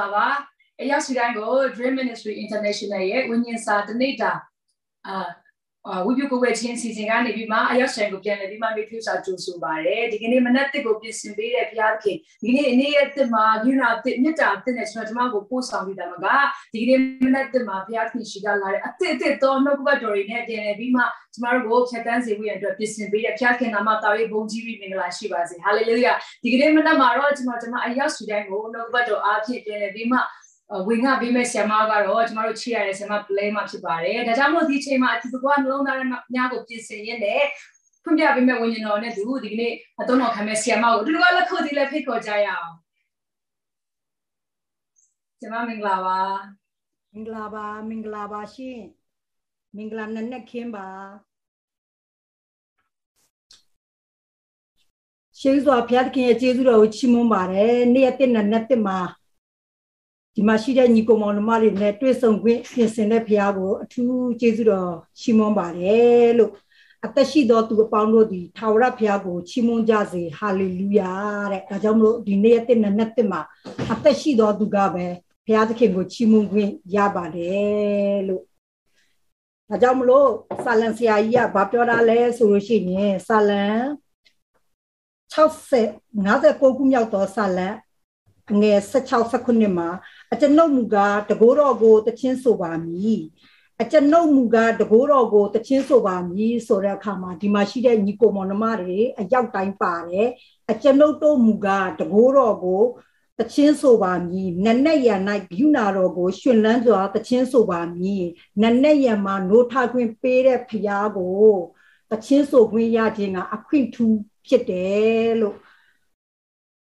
အားလုံးပဲမင်္ဂလာပါအရောက်စီတိုင်းကို Dream Ministry International ရဲ့ဝိညာဉ်စာတနေ့တာအာ ဝိပုကိုဝဲချင်းစီစဉ်ကနေပြီးမှအရောက်ဆိုင်ကိုပြန်လည်ပြီးမှမိဖြူစာကြိုးဆိုပါတယ်ဒီကနေ့မနက်တစ်ကိုပြင်ဆင်ပေးတဲ့ဘုရားသခင်ဒီကနေ့အနေရဲ့တစ်မှာယူနာတစ်မြတ်တာတစ်နဲ့ကျွန်တော်ကျွန်မကိုပို့ဆောင်ပြီးတာမှာကဒီကနေ့မနက်တစ်မှာဘုရားသခင်ရှိကလာတဲ့အတစ်အတစ်သောနှုတ်ကပတ်တော်တွေနဲ့ပြန်လည်ပြီးမှကျွန်တော်တို့ကိုဖြတ်တန်းစေဖို့ရအတွက်ပြင်ဆင်ပေးတဲ့ဘုရားခင်နာမတော်ရဲ့ဘုန်းကြီးပြီးမင်္ဂလာရှိပါစေဟာလေလုယာဒီကနေ့မနက်မှာတော့ကျွန်တော်ကျွန်မအရောက်စီတိုင်းကိုနှုတ်ကပတ်တော်အားဖြင့်ပြန်လည်ပြီးမှ ဝင်ငါပေးမဲ့ဆရာမကတော့ကျမတို့ချစ်ရတဲ့ဆရာမ play မှာဖြစ်ပါတယ်။ဒါကြောင့်မို့ဒီချိန်မှာအတူတကွနှလုံးသားများကိုပြင်ဆင်ရင်းနဲ့ဖွင့်ပြပေးမဲ့ဝိညာဉ်တော်နဲ့သူဒီကနေ့အသုံးတော်ခံမဲ့ဆရာမကိုအတူတကွလက်ခုပ်ဒီလည်းဖိတ်ခေါ်ကြရအောင်။ဆရာမမင်္ဂလာပါ။မင်္ဂလာပါမင်္ဂလာပါရှင်။မင်္ဂလာနက်နက်ခင်းပါ။ရှေးစွာဘုရားသခင်ရဲ့ကျေးဇူးတော်ကိုချီးမွမ်းပါတယ်။နေ့ရက်တစ်နဲ့နှစ်တစ်မှာ ဒီမှာရှိတဲ့ညီကောင်မောင်နှမတွေနဲ့တွေ့ဆုံခွင့်ပြင်ဆင်တဲ့ဖရားကိုအထူးကျေးဇူးတော်ချီးမွမ်းပါတယ်လို့အသက်ရှိသောသူအပေါင်းတို့သည်ထာဝရဘုရားကိုချီးမွမ်းကြစေဟာလေလုယာတဲ့ဒါကြောင့်မလို့ဒီနေ့ရက်တစ်နဲ့နှစ်မှာအသက်ရှိသောသူကပဲဘုရားသခင်ကိုချီးမွမ်းခွင့်ရပါတယ်လို့ဒါကြောင့်မလို့ဆာလံဆရာကြီးကဘာပြောတာလဲဆိုလို့ရှိရင်ဆာလံ60 59ခုမြောက်သောဆာလံအ ငယ်16 19မှာအကျွန်ုပ်မူကားတကိုးတော်ကိုတချင်းဆိုပါမည်အကျွန်ုပ်မူကားတကိုးတော်ကိုတချင်းဆိုပါမည်ဆိုတဲ့အခါမှာဒီမှာရှိတဲ့ညီကိုမောင်နှမတွေအရောက်တိုင်းပါတယ်အကျွန်ုပ်တို့မူကားတကိုးတော်ကိုတချင်းဆိုပါမည်နက်နက်ရ၌ဂိူနာတော်ကိုရှင်လန်းစွာတချင်းဆိုပါမည်နက်နက်ရမှာနိုးထခွင့်ပေးတဲ့ဖရားကိုတချင်းဆိုခွင့်ရခြင်းကအခွင့်ထူးဖြစ်တယ်လို့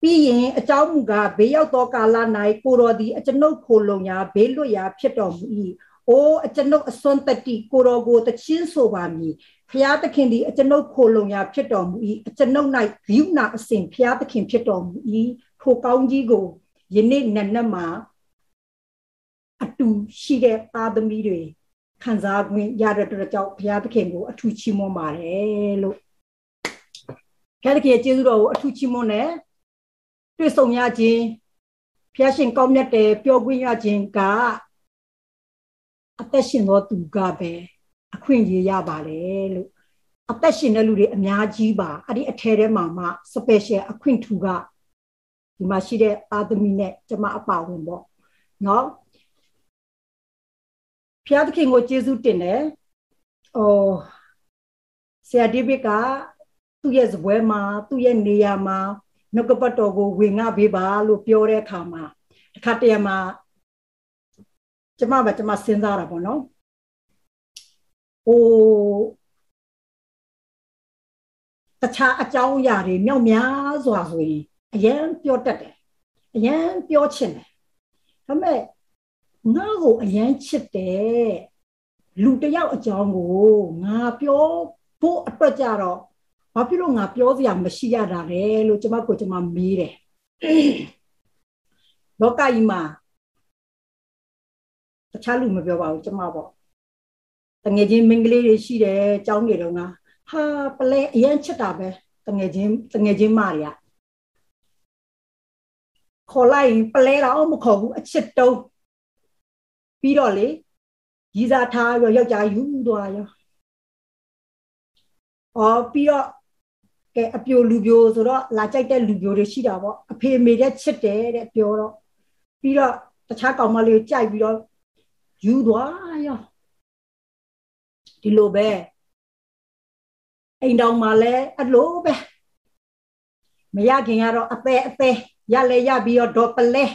ပြီးရင်အကြောင်းမူကားဘေးရောက်သောကာလ၌ကိုတော်သည်အကျွန်ုပ်ခိုလုံရာဘေးလွတ်ရာဖြစ်တော်မူ၏။အိုးအကျွန်ုပ်အစွမ်းတတိကိုတော်ကိုတချင်းဆိုပါမည်။ဖျားသခင်သည်အကျွန်ုပ်ခိုလုံရာဖြစ်တော်မူ၏။အကျွန်ုပ်၌ဂိူနာအစဉ်ဖျားသခင်ဖြစ်တော်မူ၏။ထိုကောင်းကြီးကိုယနေ့နက်နက်မှာအတူရှိတဲ့သားသမီးတွေခံစားခွင့်ရတဲ့အတွက်ကြောင့်ဘုရားသခင်ကိုအထူးချီးမွမ်းပါတယ်လို့ဘုရားသခင်ကျေးဇူးတော်ကိုအထူးချီးမွမ်းတယ် တွေ့ဆုံရခြင်းဖျားရှင်ကောင်းမြတ်တယ်ပြောခွင့်ရခြင်းကအသက်ရှင်သောသူကပဲအခွင့်အရေးရပါလေလို့အသက်ရှင်တဲ့လူတွေအများကြီးပါအဲ့ဒီအထဲထဲမှာမှ special အခွင့်ထူကဒီမှာရှိတဲ့အာသမီနဲ့ကျမအပါဝင်ပေါ့နော်ဖျားသခင်ကိုကျေးဇူးတင်တယ်။အော်ဆရာဒီဘစ်ကသူ့ရဲ့ဇပွဲမှာသူ့ရဲ့နေရာမှာ နှုတ်ကပတ်တော်ကိုဝင်ငါပေးပါလို့ပြောတဲ့အခါမှာတစ်ခါတည်းမှာကျမကကျမစဉ်းစားတာပေါ့နော်။ဟိုတခြားအကြောင်းအရာတွေမြောက်များစွာဆိုရင်အရန်ပြောတတ်တယ်။အရန်ပြောချင်တယ်။ဒါပေမဲ့ငါ့ကိုအရန်ချစ်တယ်လူတယောက်အကြောင်းကိုငါပြောဖို့အတွက်ကြတော့ ဘာဖြစ်လို့ငါပြောစရာမရှိရတာလဲလို့ကျမကိုကျမမေးတယ်လောကကြီးမှာတခြားလူမပြောပါဘူးကျမပေါ့တငယ်ချင်းမင်္ဂလေးတွေရှိတယ်ចောင်းတွေတော့ငါဟာပလဲအရင်ချစ်တာပဲတငယ်ချင်းတငယ်ချင်းမတွေကခေါ်လိုက်ပလဲတော့မခေါ်ဘူးအချစ်တုံးပြီးတော့လေရီစာထားရောယောက်ျားယူသွားရောအော်ပြီးတော့ ကဲအပြိုလူပြိုဆိုတော့လာကြိုက်တဲ့လူပြိုတွေရှိတာပေါ့အဖေမေတဲ့ချစ်တယ်တဲ့ပြောတော့ပြီးတော့တခြားကောင်မလေးကိုကြိုက်ပြီးတော့ယူသွားရောဒီလိုပဲအိမ်တောင်မှာလည်းအလိုပဲမရခင်ကတော့အသေးအသေးရလဲရပြီးတော့ဒေါ်ပလဲ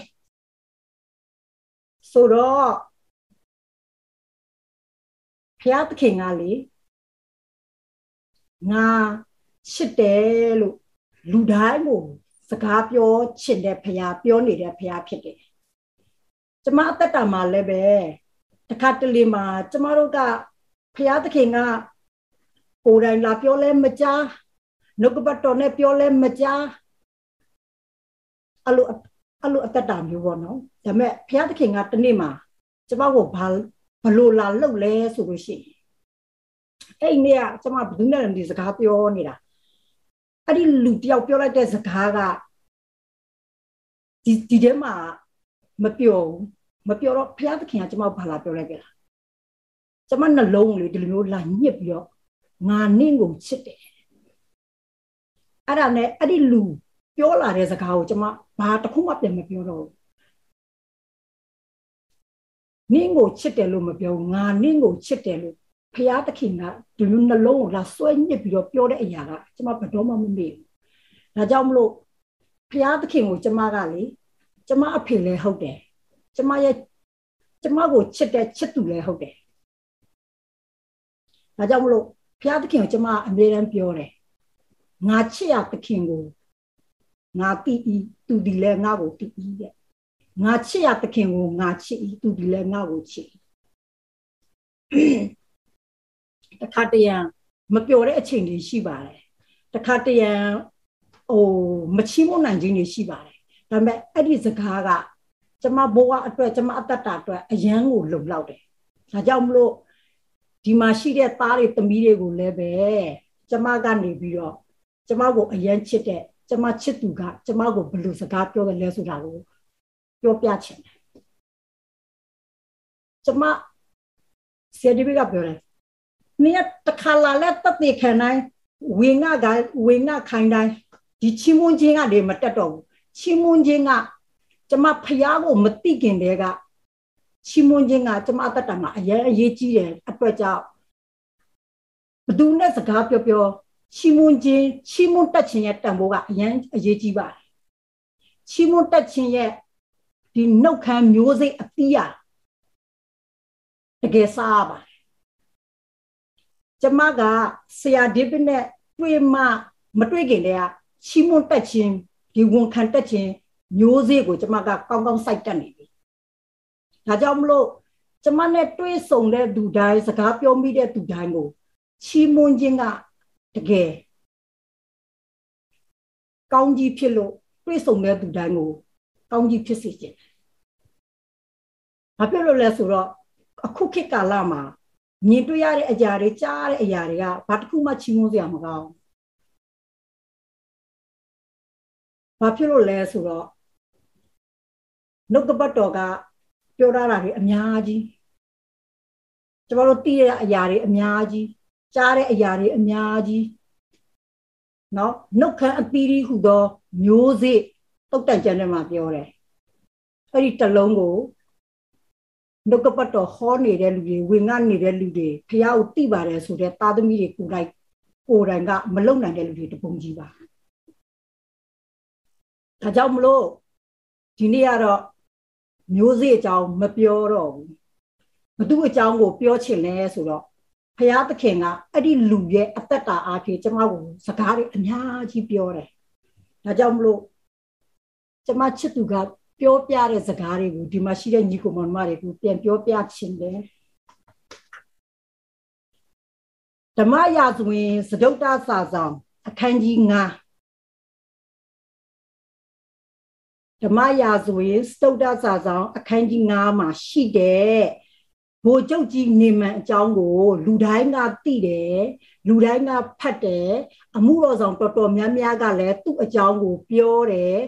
ဆိုတော့ဖျားသခင်ကလေငါ ချစ်တယ်လို့လူတိုင်းကိုစကားပြောချင်တဲ့ဖျားပြောနေတဲ့ဖျားဖြစ်တယ်ကျမအသက်တာမှာလည်းပဲတခါတလေမှာကျမတို့ကဖျားသခင်ကကိုယ်တိုင်လာပြောလဲမကြားနှုတ်ကပတ်တော်နဲ့ပြောလဲမကြားအဲ့လိုအဲ့လိုအသက်တာမျိုးပေါ့နော်ဒါပေမဲ့ဘုရားသခင်ကတနေ့မှာကျမကိုဘာဘလို့လာလှုပ်လဲဆိုလို့ရှိရင်အဲ့နေ့ကကျမဘယ်သူနဲ့ဒီစကားပြောနေတာ အဲ့ဒီလူတယောက်ပြောလိုက်တဲ့စကားကဒီဒီထဲမှာမပြောမပြောတော့ဘုရားသခင်ကကျမဘာလာပြောလိုက်ကြလားကျမနှလုံးလေးဒီလိုမျိုးလာညစ်ပြီးတော့ငါနင့်ကိုချစ်တယ်အဲ့ဒါနဲ့အဲ့ဒီလူပြောလာတဲ့စကားကိုကျမဘာတစ်ခုမှပြန်မပြောတော့ဘူးနင့်ကိုချစ်တယ်လို့မပြောငါနင့်ကိုချစ်တယ်လို့ ဖရာသခင်ကဒီလိုနှလုံးကိုလာဆွဲညစ်ပြီးတော့ပြောတဲ့အရာကကျမဘယ်တော့မှမမေ့ဘူးဒါကြောင့်မလို့ဖရာသခင်ကိုကျမကလေကျမအဖေလည်းဟုတ်တယ်ကျမရဲ့ကျမကိုချစ်တဲ့ချစ်သူလည်းဟုတ်တယ်ဒါကြောင့်မလို့ဖရာသခင်ကိုကျမအမြဲတမ်းပြောတယ်ငါချစ်ရသခင်ကိုငါတိဤသူဒီလဲငါ့ကိုတိဤတဲ့ငါချစ်ရသခင်ကိုငါချစ်ဤသူဒီလဲငါ့ကိုချစ် တခါတရံမပျော်တဲ့အချိန်တွေရှိပါတယ်တခါတရံဟိုမချီးမွမ်းနိုင်ခြင်းတွေရှိပါတယ်ဒါပေမဲ့အဲ့ဒီစကားကကျမဘဝအတွက်ကျမအတ္တတာအတွက်အယံကိုလုံလောက်တယ်ဒါကြောင့်မလို့ဒီမှာရှိတဲ့သားတွေသမီးတွေကိုလည်းပဲကျမကနေပြီးတော့ကျမကိုအယံချစ်တဲ့ကျမချစ်သူကကျမကိုဘယ်လိုစကားပြောတယ်လဲဆိုတာကိုပြောပြချင်တယ်ကျမဆရာဒီဘကပြောတယ် နင်တခါလာလက်တက်တဲ့ခံတိုင်းဝင်းငါကဝင်းငါခိုင်းတိုင်းဒီချီးမွမ်းခြင်းကလေမတက်တော့ဘူးချီးမွမ်းခြင်းကကျမဖျားကိုမသိခင်တည်းကချီးမွမ်းခြင်းကကျမအတ္တမှာအရေးအရေးကြီးတယ်အတွက်ကြောင့်ဘသူနဲ့စကားပြောပြောချီးမွမ်းခြင်းချီးမွမ်းတတ်ခြင်းရဲ့တန်ဖိုးကအရင်အရေးကြီးပါတယ်ချီးမွမ်းတတ်ခြင်းရဲ့ဒီနှုတ်ခမ်းမျိုးစိတ်အတိအတကယ်စားပါတယ် ကျမကဆရာဒီဗစ်နဲ့တွေ့မှမတွေ့ခင်တည်းကချီးမွမ်းတတ်ခြင်းဒီဝန်ခံတတ်ခြင်းမျိုးစေ့ကိုကျမကကောင်းကောင်းစိုက်တတ်နေပြီဒါကြောင့်မလို့ကျမနဲ့တွေ့ဆုံတဲ့သူတိုင်းစကားပြောမိတဲ့သူတိုင်းကိုချီးမွမ်းခြင်းကတကယ်ကောင်းကြီးဖြစ်လို့တွေ့ဆုံတဲ့သူတိုင်းကိုကောင်းကြီးဖြစ်စေခြင်းဘာဖြစ်လို့လဲဆိုတော့အခုခေတ်ကာလမှာ မြင်တွေ့ရတဲ့အရာတွေကြားရတဲ့အရာတွေကဘာတစ်ခုမှချီးမွမ်းစရာမကောင်းဘာဖြစ်လို့လဲဆိုတော့နှုတ်ကပတ်တော်ကပြောရတာတွေအများကြီးကျမတို့သိရတဲ့အရာတွေအများကြီးကြားတဲ့အရာတွေအများကြီးနော်နှုတ်ခမ်းအသီးသီးဟုသောမျိုးစေ့တုတ်တန်ကျမ်းထဲမှာပြောတယ်အဲ့ဒီတလုံးကို နှုတ်ကပတ်တော်ဟောနေတဲ့လူတွေဝင်ငှနေတဲ့လူတွေဖះကိုတိပါတယ်ဆိုတဲ့သားသမီးတွေကိုယ်တိုင်ကိုယ်တိုင်ကမလုံနိုင်တဲ့လူတွေတပုံကြီးပါဒါကြောင့်မလို့ဒီနေ့ကတော့မျိုးစေ့အကြောင်းမပြောတော့ဘူးဘသူအကြောင်းကိုပြောချင်လဲဆိုတော့ဖះသခင်ကအဲ့ဒီလူရဲ့အသက်တာအားဖြင့်ကျမကိုစကားတွေအများကြီးပြောတယ်ဒါကြောင့်မလို့ကျမချစ်သူက ပြောပြတဲ့စကားတွေကိုဒီမှာရှိတဲ့ညီကိုမောင်မတွေကိုပြန်ပြောပြချင်တယ်ဓမ္မရာဇဝင် စဒုတ်တာစာဆောင်အခန်းကြီး9ဓမ္မရာဇဝင်စတုဒ္ဒစာဆောင်အခန်းကြီး9မှာရှိတဲ့ဘိုလ်ချုပ်ကြီးနေမန်အကြောင်းကို လူတိုင်းကသိတယ်လူတိုင်းကဖတ်တယ်အမှုတော်ဆောင်တော်တော်များများကလည်းသူ့အကြောင်းကိုပြောတယ်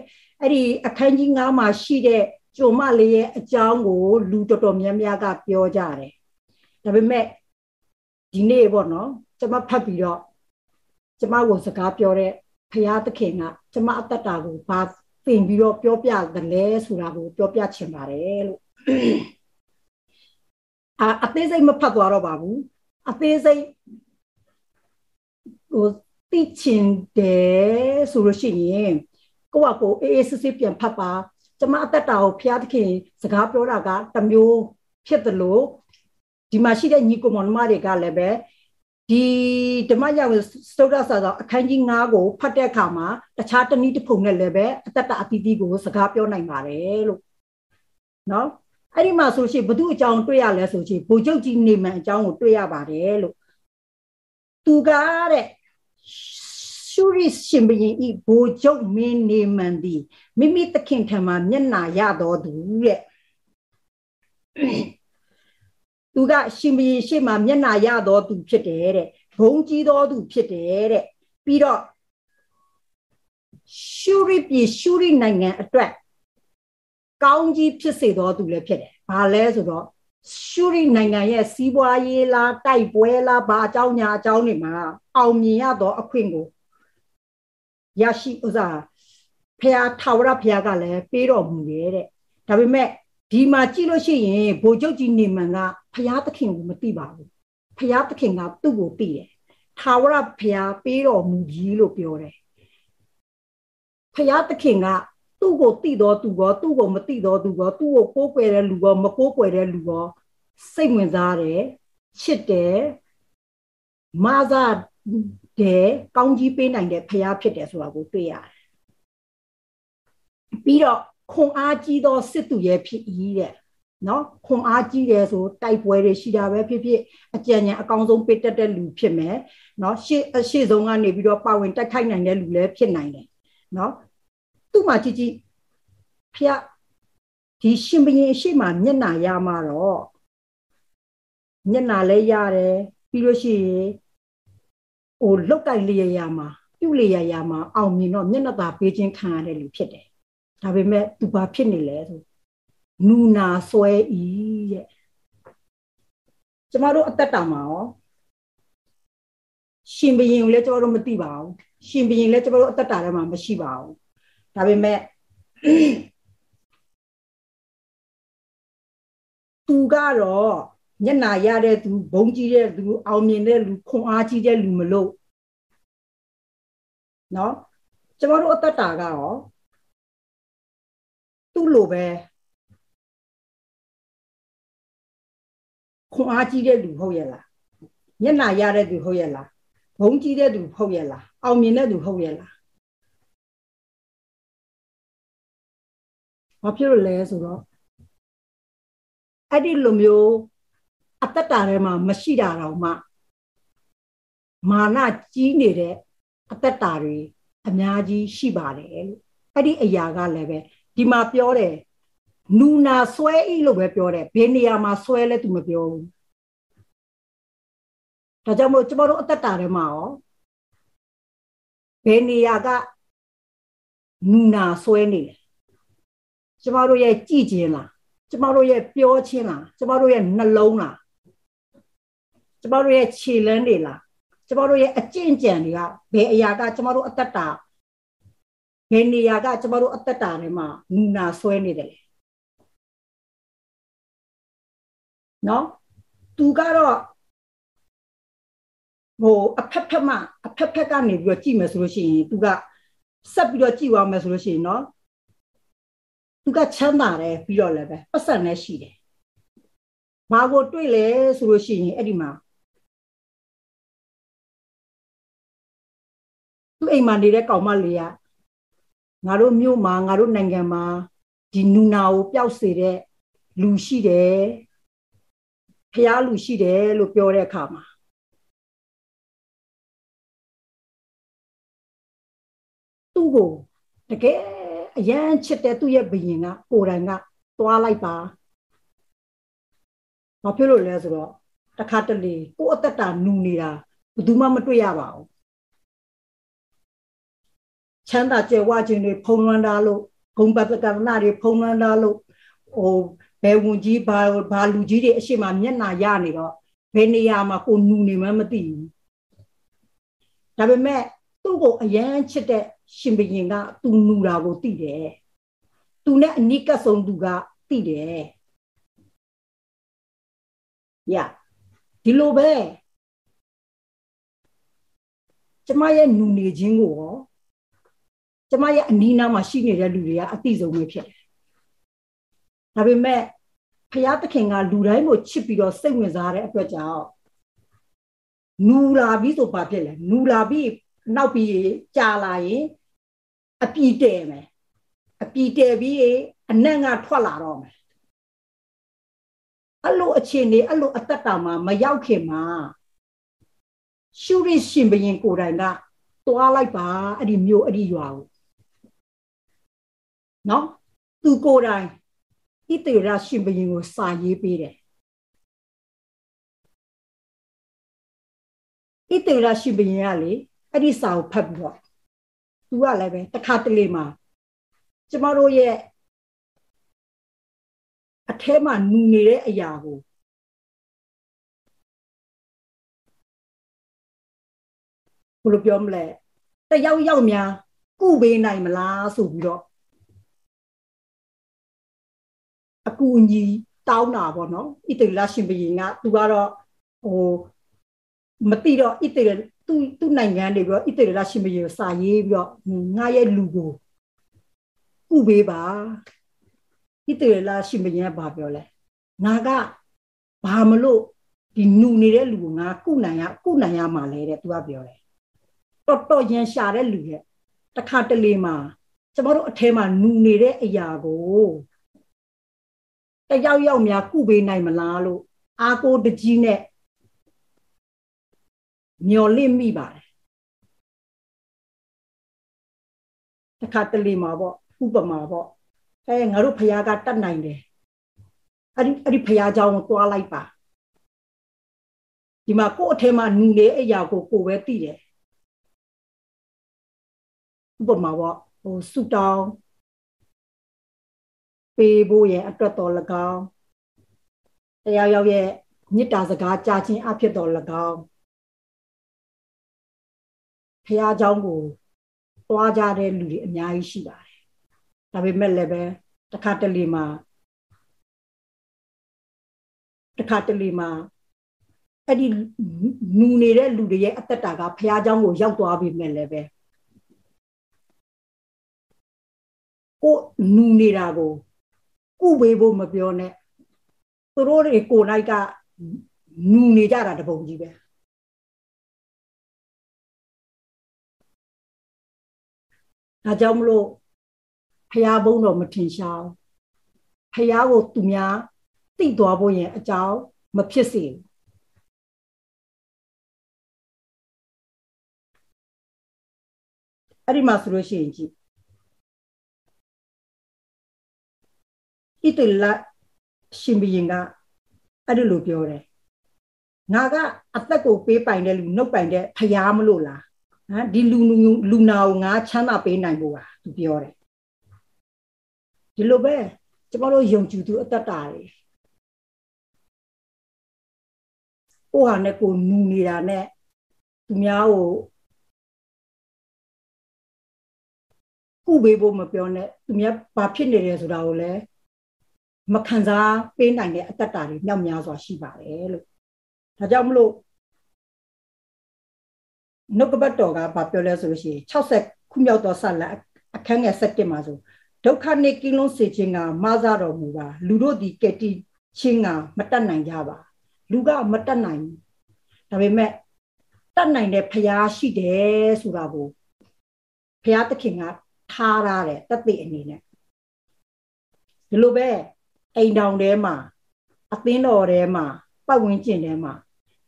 အဲ့ဒီအခန်းကြီး9မှာရှိတဲ့ကျုံမလေးရဲ့အကြောင်းကို လူတော်တော်များများကပြောကြတယ်ဒါပေမဲ့ဒီနေ့ပေါ့နော်ကျမဖတ်ပြီးတော့ကျမကိုစကားပြောတဲ့ဖရာသခင်ကကျမအတ္တတာကိုဘာသင်ပြီးတော့ပြောပြတယ်လဲဆိုတာကိုပြောပြချင်ပါတယ်လို့အာအသေးစိတ်မဖတ်သွားတော့ပါဘူးအသေးစိတ်ဟိုသိချင်တယ်ဆိုလို့ရှိရင် ကိုယ့်အကိုအေးအေးဆေးဆေးပြန်ဖတ်ပါကျမအသက်တာကိုဖျားသခင်စကားပြောတာကတမျိုးဖြစ်တယ်လို့ဒီမှာရှိတဲ့ညီကိုမောင်မတွေကလည်းပဲဒီဓမ္မရဝစတုဒ္ဒစာသောအခန်းကြီး9ကိုဖတ်တဲ့အခါမှာတခြားတနည်းတစ်ပုံနဲ့လည်းပဲအတ္တတအတိတိကိုစကားပြောနိုင်ပါတယ်လို့နော်အဲ့ဒီမှာဆိုရှင်ဘု து အကြောင်းတွေ့ရလဲဆိုရှင်ဘိုလ်ချုပ်ကြီးနေမှန်အကြောင်းကိုတွေ့ရပါတယ်လို့သူကတဲ့ ရှုရိရှင်ဘရင်ဤဘိုလ်ချုပ်မင်းနေမန်သည်မိမိသခင်ထံမှမျက်နာရတော်သူတဲ့သူကရှင်ဘရင်ရှေ့မှာမျက်နာရတော်သူဖြစ်တယ်တဲ့ဘုံကြီးတော်သူဖြစ်တယ်တဲ့ပြီးတော့ရှုရိပြည်ရှုရိနိုင်ငံအတွက်ကောင်းကြီးဖြစ်စေတော်သူလည်းဖြစ်တယ်။ဘာလဲဆိုတော့ရှုရိနိုင်ငံရဲ့စီးပွားရေးလားတိုက်ပွဲလားဘာအကြောင်းညာအကြောင်းတွေမှာအောင်မြင်ရတော့အခွင့်ကို ရရှိဥစားဖះထာဝရဖះကလည်းပေးတော်မူရဲ့တဲ့ဒါပေမဲ့ဒီမှာကြည့်လို့ရှိရင်ဘိုလ်ချုပ်ကြီးနေမန်ကဖះသခင်ကိုမသိပါဘူးဖះသခင်ကသူ့ကိုသိတယ်ထာဝရဖះပေးတော်မူကြီးလို့ပြောတယ်ဖះသခင်ကသူ့ကိုသိတော်သူကောသူ့ကိုမသိတော်သူကောသူ့ကိုကိုးကွယ်တဲ့လူကောမကိုးကွယ်တဲ့လူကောစိတ်ဝင်စားတယ်ချစ်တယ်မာသာ တယ်ကောင်းကြီးပေးနိုင်တဲ့ဖရားဖြစ်တယ်ဆိုတာကိုတွေ့ရတယ်ပြီးတော့ခွန်အားကြီးသောစစ်သူရဲ့ဖြစ်ဤတဲ့နော်ခွန်အားကြီးတယ်ဆိုတိုက်ပွဲတွေရှိတာပဲဖြစ်ဖြစ်အကြံဉာဏ်အကောင်းဆုံးပေးတတ်တဲ့လူဖြစ်မယ်နော်ရှေ့အရှိဆုံးကနေပြီးတော့ပါဝင်တိုက်ခိုက်နိုင်တဲ့လူလည်းဖြစ်နိုင်တယ်နော်သူ့မှာကြည့်ကြည့်ဖျက်ဒီရှင်ဘရင်အရှိမမျက်နာရမှာတော့မျက်နာလည်းရတယ်ပြီးလို့ရှိရင် ဟိုလုတ်ကိုက်လျက်ရမှာပြုတ်လျက်ရမှာအောင်မြင်တော့မျက်နှာသာပေးခြင်းခံရတဲ့လူဖြစ်တယ်ဒါပေမဲ့သူဘာဖြစ်နေလဲဆိုနူနာဆွဲဤတဲ့ကျမတို့အသက်တာမှာရောရှင်ဘရင်ကိုလည်းကျမတို့မသိပါဘူးရှင်ဘရင်လည်းကျမတို့အသက်တာထဲမှာမရှိပါဘူးဒါပေမဲ့သူကတော့ ညနာရတဲ့သူဘုံကြီးတဲ့လူအောင်မြင်တဲ့လူခွန်အားကြီးတဲ့လူမလို့နော်ကျွန်တော်တို့အသက်တာကရောသူ့လိုပဲခွန်အားကြီးတဲ့လူဟုတ်ရဲ့လားညနာရတဲ့သူဟုတ်ရဲ့လားဘုံကြီးတဲ့သူဟုတ်ရဲ့လားအောင်မြင်တဲ့သူဟုတ်ရဲ့လားဘာဖြစ်လို့လဲဆိုတော့အဲ့ဒီလိုမျိုး အတ္တတာထဲမှာမရှိတာတော့မှမာနကြီးနေတဲ့အတ္တတာတွေအများကြီးရှိပါတယ်လို့အဲ့ဒီအရာကလည်းပဲဒီမှာပြောတယ်နူနာဆွဲဤလို့ပဲပြောတယ်ဘယ်နေရာမှာဆွဲလဲသူမပြောဘူးဒါကြောင့်မို့ကျမတို့အတ္တတာထဲမှာရောဘယ်နေရာကနူနာဆွဲနေလဲကျမတို့ရဲ့ကြည်ခြင်းလားကျမတို့ရဲ့ပြောခြင်းလားကျမတို့ရဲ့နှလုံးလား ကျမတို့ရဲ့ခြေလန်းတွေလားကျမတို့ရဲ့အကျင့်ကြံတွေကဘယ်အရာကကျမတို့အသက်တာဘယ်နေရာကကျမတို့အသက်တာထဲမှာနူနာဆွဲနေတယ်လေနော်သူကတော့ဟိုအဖက်ဖက်မှအဖက်ဖက်ကနေပြီးတော့ကြည့်မယ်ဆိုလို့ရှိရင်သူကဆက်ပြီးတော့ကြည့်သွားမယ်ဆိုလို့ရှိရင်နော်သူကချမ်းသာတယ်ပြီးတော့လည်းပဲပတ်စံနဲ့ရှိတယ်ဘာကိုတွေ့လဲဆိုလို့ရှိရင်အဲ့ဒီမှာ သူ့အိမ်မှာနေတဲ့ကောင်မလေးကငါတို့မြို့မှာငါတို့နိုင်ငံမှာဒီနူနာကိုပျောက်စေတဲ့လူရှိတယ်ဖျားလူရှိတယ်လို့ပြောတဲ့အခါမှာသူ့ကိုတကယ်အရန်ချစ်တဲ့သူ့ရဲ့ဘယင်ကကိုယ်တိုင်ကသွားလိုက်ပါဘာဖြစ်လို့လဲဆိုတော့တခါတလေကိုယ်အသက်တာနူနေတာဘယ်သူမှမတွေ့ရပါဘူး ချမ်းသာကြွယ်ဝခြင်းတွေဖုံးလွှမ်းတာလို့ဂုံပတ်ကရဏတွေဖုံးလွှမ်းတာလို့ဟိုဘယ်ဝင်ကြီးဘာဘာလူကြီးတွေအရှိမမျက်နာရနေတော့ဘယ်နေရာမှာကိုနူနေမှမသိဘူးဒါပေမဲ့သူ့ကိုအရန်ချစ်တဲ့ရှင်ဘရင်ကသူနူတာကိုသိတယ်သူနဲ့အနိကဆုံးသူကသိတယ်ရဒီလိုပဲကျမရဲ့နူနေခြင်းကိုရော ကျမရဲ့အနီးနားမှာရှိနေတဲ့လူတွေကအသိဆုံးပဲဖြစ်တယ်ဒါပေမဲ့ဖယားသခင်ကလူတိုင်းကိုချစ်ပြီးတော့စိတ်ဝင်စားတဲ့အတွက်ကြောင့်နူလာပြီးဆိုဘာဖြစ်လဲနူလာပြီးနောက်ပြီးကြာလာရင်အပြီတဲမယ်အပြီတဲပြီးအနံ့ကထွက်လာတော့မယ်အဲ့လိုအခြေအနေအဲ့လိုအသက်တာမှာမရောက်ခင်မှာရှုရရှင်ဘရင်ကိုယ်တိုင်ကသွားလိုက်ပါအဲ့ဒီမြို့အဲ့ဒီရွာကို နော်သူကိုယ်တိုင်ဣတေရရှင်ဘရင်ကိုစာရေးပေးတယ်ဣတေရရှင်ဘရင်ကလေအဲ့ဒီစာကိုဖတ်ပြီးတော့သူကလည်းပဲတခါတလေမှာကျမတို့ရဲ့အထဲမှာနူနေတဲ့အရာကိုဘယ်လိုပြောမလဲတယောက်ယောက်များကုပေးနိုင်မလားဆိုပြီးတော့ အကူအညီတောင်းတာပေါ့နော်ဣတိလရှင်ဘုရင်ကသူကတော့ဟိုမတိတော့ဣတိသူသူနိုင်ငံတွေပြီးတော့ဣတိလရှင်ဘုရင်စာရေးပြီးတော့ငါရဲ့လူကိုကုပေးပါဣတိလရှင်ဘုရင်ကဘာပြောလဲငါကဘာမလို့ဒီနူနေတဲ့လူကိုငါကုနိုင်ရကုနိုင်ရမှာလဲတဲ့သူကပြောတယ်တော်တော်ရန်ရှာတဲ့လူရဲ့တခါတလေမှာကျမတို့အထဲမှာနူနေတဲ့အရာကို တယောက်ယောက်များကုပေးနိုင်မလားလို့အာကိုတကြီးနဲ့မျော်လင့်မိပါတယ်တခါတလေမှာပေါ့ဥပမာပေါ့အဲငါတို့ဖခင်ကတတ်နိုင်တယ်အဲ့ဒီအဲ့ဒီဖခင်เจ้าကိုတွားလိုက်ပါဒီမှာကို့အထဲမှာနူနေအရာကိုကိုပဲသိတယ်ဥပမာပေါ့ဟိုဆူတောင်း ပေးဖို့ရဲ့အတွက်တော်၎င်းတရားရောက်ရဲ့မေတ္တာစကားကြားခြင်းအဖြစ်တော်၎င်းဖះเจ้าကိုတွားကြတဲ့လူတွေအများကြီးရှိပါတယ်ဒါပေမဲ့လည်းပဲတစ်ခါတလေမှာတစ်ခါတလေမှာအဲ့ဒီနူနေတဲ့လူတွေရဲ့အသက်တာကဖះเจ้าကိုရောက်သွားပြီမဲ့လည်းပဲကိုနူနေတာကို ကုပေးဖို့မပြောနဲ့သူတို့တွေကိုယ်နိုင်ကနူနေကြတာတပုံကြီးပဲဒါကြောင့်မလို့ဖះဘုံတော်မထင်ရှားဖះကိုသူများသိသွားဖို့ရင်အကြောင်းမဖြစ်စေအဲ့ဒီမှာဆိုလို့ရှိရင်ကြည့် ဣတလရှင်ဘီရင်ကအဲ့ဒီလိုပြောတယ်ငါကအသက်ကိုပေးပိုင်တဲ့လူနှုတ်ပိုင်တဲ့ဖျားမလို့လားဟမ်ဒီလူလူနာကိုငါချမ်းသာပေးနိုင်ဖို့ပါသူပြောတယ်ဒီလိုပဲကျမတို့ယုံကြည်သူအသက်တာတွေကိုဟာနဲ့ကိုနူနေတာနဲ့သူများကိုကုပေးဖို့မပြောနဲ့သူများဘာဖြစ်နေတယ်ဆိုတာကိုလည်း မခံစားပေးနိုင်တဲ့အတ္တတာတွေမြောက်များစွာရှိပါတယ်လို့ဒါကြောင့်မလို့နှုတ်ကပတ်တော်ကဘာပြောလဲဆိုလို့ရှိရင်60ခုမြောက်သောဆက်လက်အခန်းငယ်7မှာဆိုဒုက္ခနှင့်ကင်းလုံးစေခြင်းကမဆတော်မူပါလူတို့ဒီကတိချင်းကမတတ်နိုင်ကြပါ လူကမတတ်နိုင်ဘူးဒါပေမဲ့တတ်နိုင်တဲ့ဖျားရှိတယ်ဆိုတာကိုဖျားသခင်ကထားရတယ်တသက်အနေနဲ့ဒီလိုပဲ အိမ်တောင်ထဲမှာအသင်းတော်ထဲမှာပတ်ဝန်းကျင်ထဲမှာ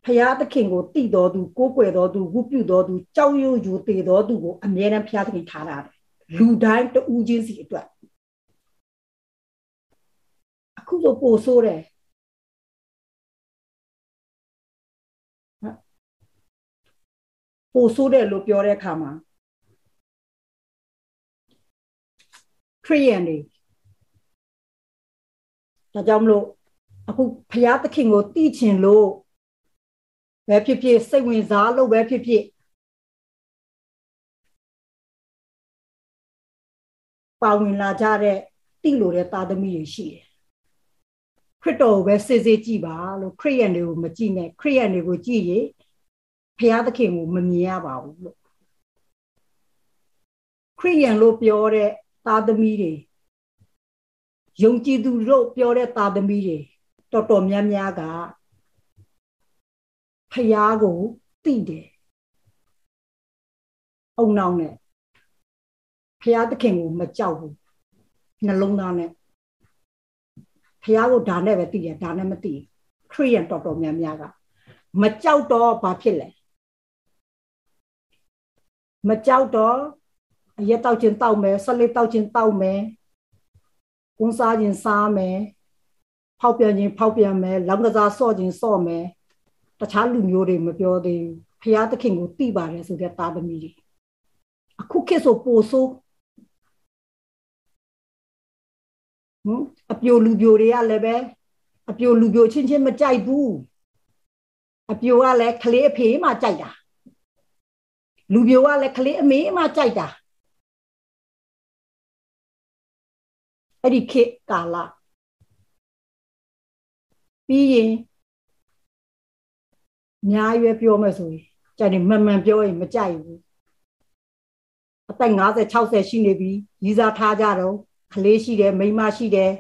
ဖရာသခင်ကိုတည်တော်သူကိုးကွယ်တော်သူဝုပြုတော်သူကြောက်ရွံ့ယူတည်တော်သူကိုအမြဲတမ်းဖရာသခင်ထားတာလူတိုင်းတူးချင်းစီအတွက်အခုဆိုပို့ဆိုးတယ်ပို့ဆိုးတယ်လို့ပြောတဲ့အခါမှာခရိယန်တွေ ဒါကြောင့်မလို့အခုဖရာသခင်ကိုတည်ချင်လို့ပဲဖြစ်ဖြစ်စိတ်ဝင်စားလို့ပဲဖြစ်ဖြစ်ပါဝင်လာကြတဲ့တိလို့တဲ့သားသမီးတွေရှိတယ်ခရစ်တော်ကိုပဲစစ်စစ်ကြည့်ပါလို့ခရိယန်တွေကိုမကြည့်နဲ့ခရိယန်တွေကိုကြည့်ရင်ဖရာသခင်ကိုမမြင်ရပါဘူးလို့ခရိယန်လို့ပြောတဲ့သားသမီးတွေ ယုံကြည်သူတို့ပြောတဲ့သားသမီးတွေတော်တော်များများကဖယားကိုသိတယ်အုံနောင်နဲ့ဖယားသခင်ကိုမကြောက်ဘူးနှလုံးသားနဲ့ဖယားကိုဒါနဲ့ပဲသိတယ်ဒါနဲ့မသိခရိယန်တော်တော်များများကမကြောက်တော့ဘာဖြစ်လဲမကြောက်တော့အရက်တောက်ချင်းတောက်မယ်ဆက်လက်တောက်ချင်းတောက်မယ် ကုန်းစားချင်းစားမယ်ဖောက်ပြန်ချင်းဖောက်ပြန်မယ်လောင်ကစားဆော့ချင်းဆော့မယ်တခြားလူမျိုးတွေမပြောသေးဘူးဖျားသခင်ကိုသိပါတယ်ဆိုတဲ့သားသမီးတွေအခုခေတ်ဆိုပိုဆိုးဟမ်အပြိုလူပြိုတွေကလည်းပဲအပြိုလူပြိုချင်းချင်းမကြိုက်ဘူးအပြိုကလည်းကလေးအဖေမှကြိုက်တာလူပြိုကလည်းကလေးအမေမှကြိုက်တာ အဲ့ဒီခေတ်ကာလပြီးရင်ညာရွယ်ပြောမယ်ဆိုရင်ကြိုက်တယ်မှန်မှန်ပြောရင်မကြိုက်ဘူးအသက်50 60ရှိနေပြီရီးစားထားကြတော့ကလေးရှိတယ်မိန်းမရှိတယ်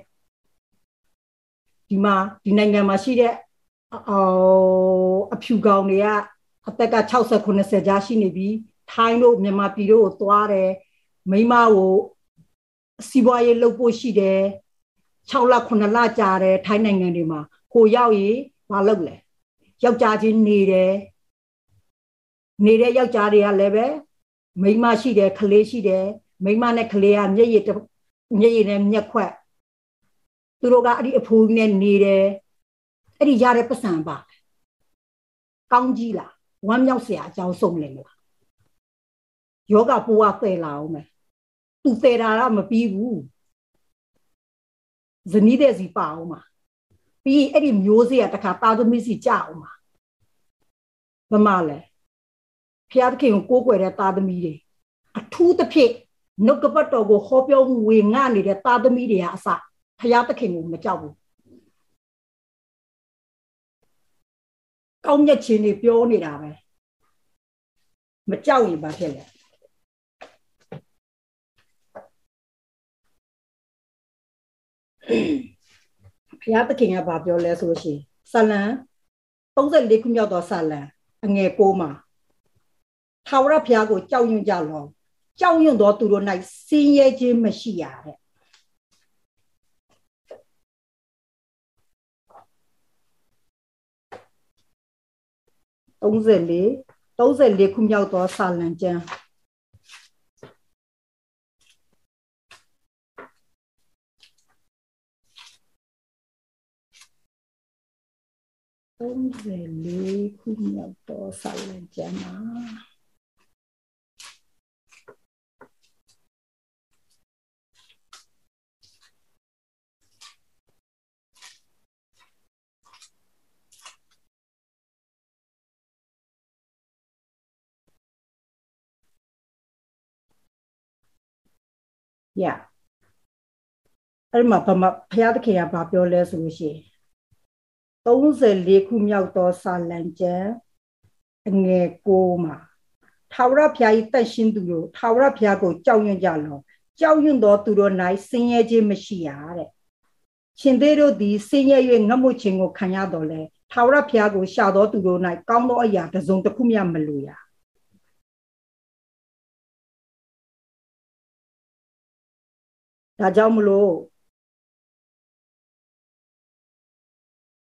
ဒီမှာဒီနိုင်ငံမှာရှိတဲ့အော်အဖြူကောင်တွေကအသက်က60 90ကြားရှိနေပြီထိုင်းတို့မြန်မာပြည်တို့ကိုသွားတယ်မိန်းမကို စီးပွားရေးလုပ်ဖို့ရှိတယ်6လ9လကြာတယ်ထိုင်းနိုင်ငံတွေမှာကိုရောက်ရေးမလုပ်လဲယောက်ျားချင်းနေတယ်နေတဲ့ယောက်ျားတွေကလည်းပဲမိန်းမရှိတယ်ကလေးရှိတယ်မိန်းမနဲ့ကလေးကမျက်ရည်မျက်ရည်နဲ့မျက်ခွက်သူတို့ကအဲ့ဒီအဖိုးနဲ့နေတယ်အဲ့ဒီရတဲ့ပတ်စံပါကောင်းကြီးလားဝမ်းမြောက်စရာအကြောင်းဆုံးလဲမလားယောဂပူဝပယ်လာအောင်မယ် သူပယ်တာကမပြီးဘူးဇနီးတဲ့စီပါအောင်မှာပြီးအဲ့ဒီမျိုးစေ့ကတခါတာသမီစီကြအောင်မှာမမလဲဖျားသခင်ကိုကိုးကွယ်တဲ့တာသမီတွေအထူးသဖြင့်နှုတ်ကပတ်တော်ကိုဟောပြောဝေငှနေတဲ့တာသမီတွေဟာအစဖျားသခင်ကိုမကြောက်ဘူးကောင်းမြတ်ခြင်းတွေပြောနေတာပဲမကြောက်ရင်ဘာဖြစ်လဲ ဘုရားသခင်ကဘာပြောလဲဆိုရှင်ဆလံ34ခုမြောက်သောဆလံအငယ်6မှာထာဝရဘုရားကိုကြောက်ရွံ့ကြလောကြောက်ရွံ့သောသူတို့၌စင်းရဲခြင်းမရှိရတဲ့34 34ခုမြောက်သောဆာလံကျမ်း 34ခုမြောက်သောဆာလံကျမ်းမှာရအဲ့မှာဗမာဘုရားသခင်ကဘာပြောလဲဆိုလို့ရှိရင် 34ခုမြောက်သောစာလံကျမ်းအငယ်6မှာထာဝရဘုရား၏တတ်ရှင်းသူတို့ထာဝရဘုရားကိုကြောက်ရွံ့ကြလောကြောက်ရွံ့သောသူတို့၌ဆင်းရဲခြင်းမရှိရတဲ့ရှင်သေးတို့သည်ဆင်းရဲ၍ငတ်မွခြင်းကိုခံရတော်လဲထာဝရဘုရားကိုရှာတော်သူတို့၌ကောင်းသောအရာတစ်စုံတစ်ခုမျှမလိုရဒါကြောင့်မလို့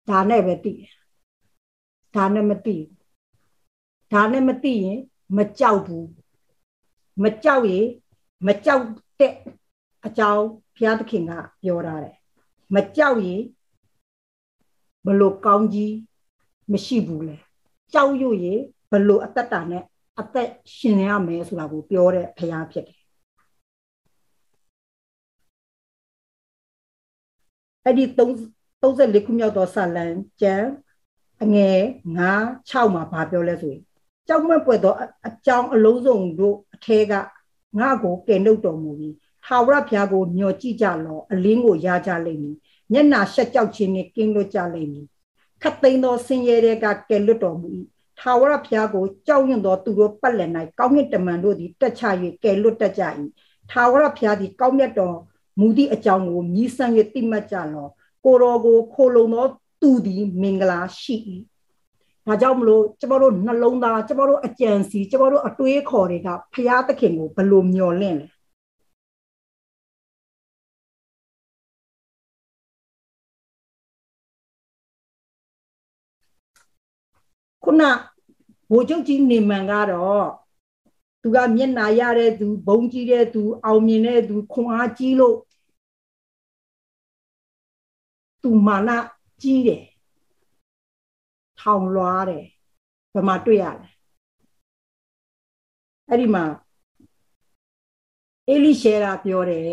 ဒါနဲ့ပဲတည်ဒါနဲ့မတည်ဒါနဲ့မတည်ရင်မကြောက်ဘူးမကြောက်ရင်မကြောက်တဲ့အကြောင်းဘုရားသခင်ကပြောထားတယ်မကြောက်ရင်ဘလို့ကောင်းကြီးမရှိဘူးလေကြောက်ရွံ့ရင်ဘလို့အသက်တာနဲ့အသက်ရှင်ရမယ်ဆိုတာကိုပြောတဲ့ဘုရားဖြစ်တယ်အဲ့ဒီ 34ခုမြောက်သောဆာလံကျမ်းအငယ်9 6မှာဗာပြောလဲဆိုရင်ကြောက်မက်ပွက်သောအကြောင်းအလုံးစုံတို့အထဲကငါ့ကိုကယ်နှုတ်တော်မူပြီးထာဝရဘုရားကိုမျှော်ကြည့်ကြလောအလင်းကိုရကြလိမ့်မည်မျက်နာရှက်ကြောက်ခြင်းနဲ့ကင်းလွတ်ကြလိမ့်မည်ခတ်သိမ်းသောဆင်းရဲတဲ့ကကယ်လွတ်တော်မူ၏ထာဝရဘုရားကိုကြောက်ရွံ့သောသူတို့ပတ်လည်၌ကောင်းမြတ်တမန်တို့သည်တက်ချ၍ကယ်လွတ်တတ်ကြ၏ထာဝရဘုရားသည်ကောင်းမြတ်တော်မူသည့်အကြောင်းကိုမြည်ဆန်း၍သိမှတ်ကြလော ကိုတော်ကိုခိုလုံသောသူသည်မင်္ဂလာရှိ၏ဒါကြောင့်မလို့ကျမတို့နှလုံးသားကျမတို့အကြံစီကျမတို့အတွေးခေါ်တွေကဖရာသခင်ကိုဘယ်လိုမျှော်လင့်လဲခုနဘိုလ်ချုပ်ကြီးနေမန်ကတော့သူကမျက်နာရတဲ့သူဘုံကြီးတဲ့သူအောင်မြင်တဲ့သူခွန်အားကြီးလို့ သူမာနကြီးတယ်ထောင်လွှားတယ်ဘယ်မှာတွေ့ရလဲအဲ့ဒီမှာအေလိရှေရာပြောတယ်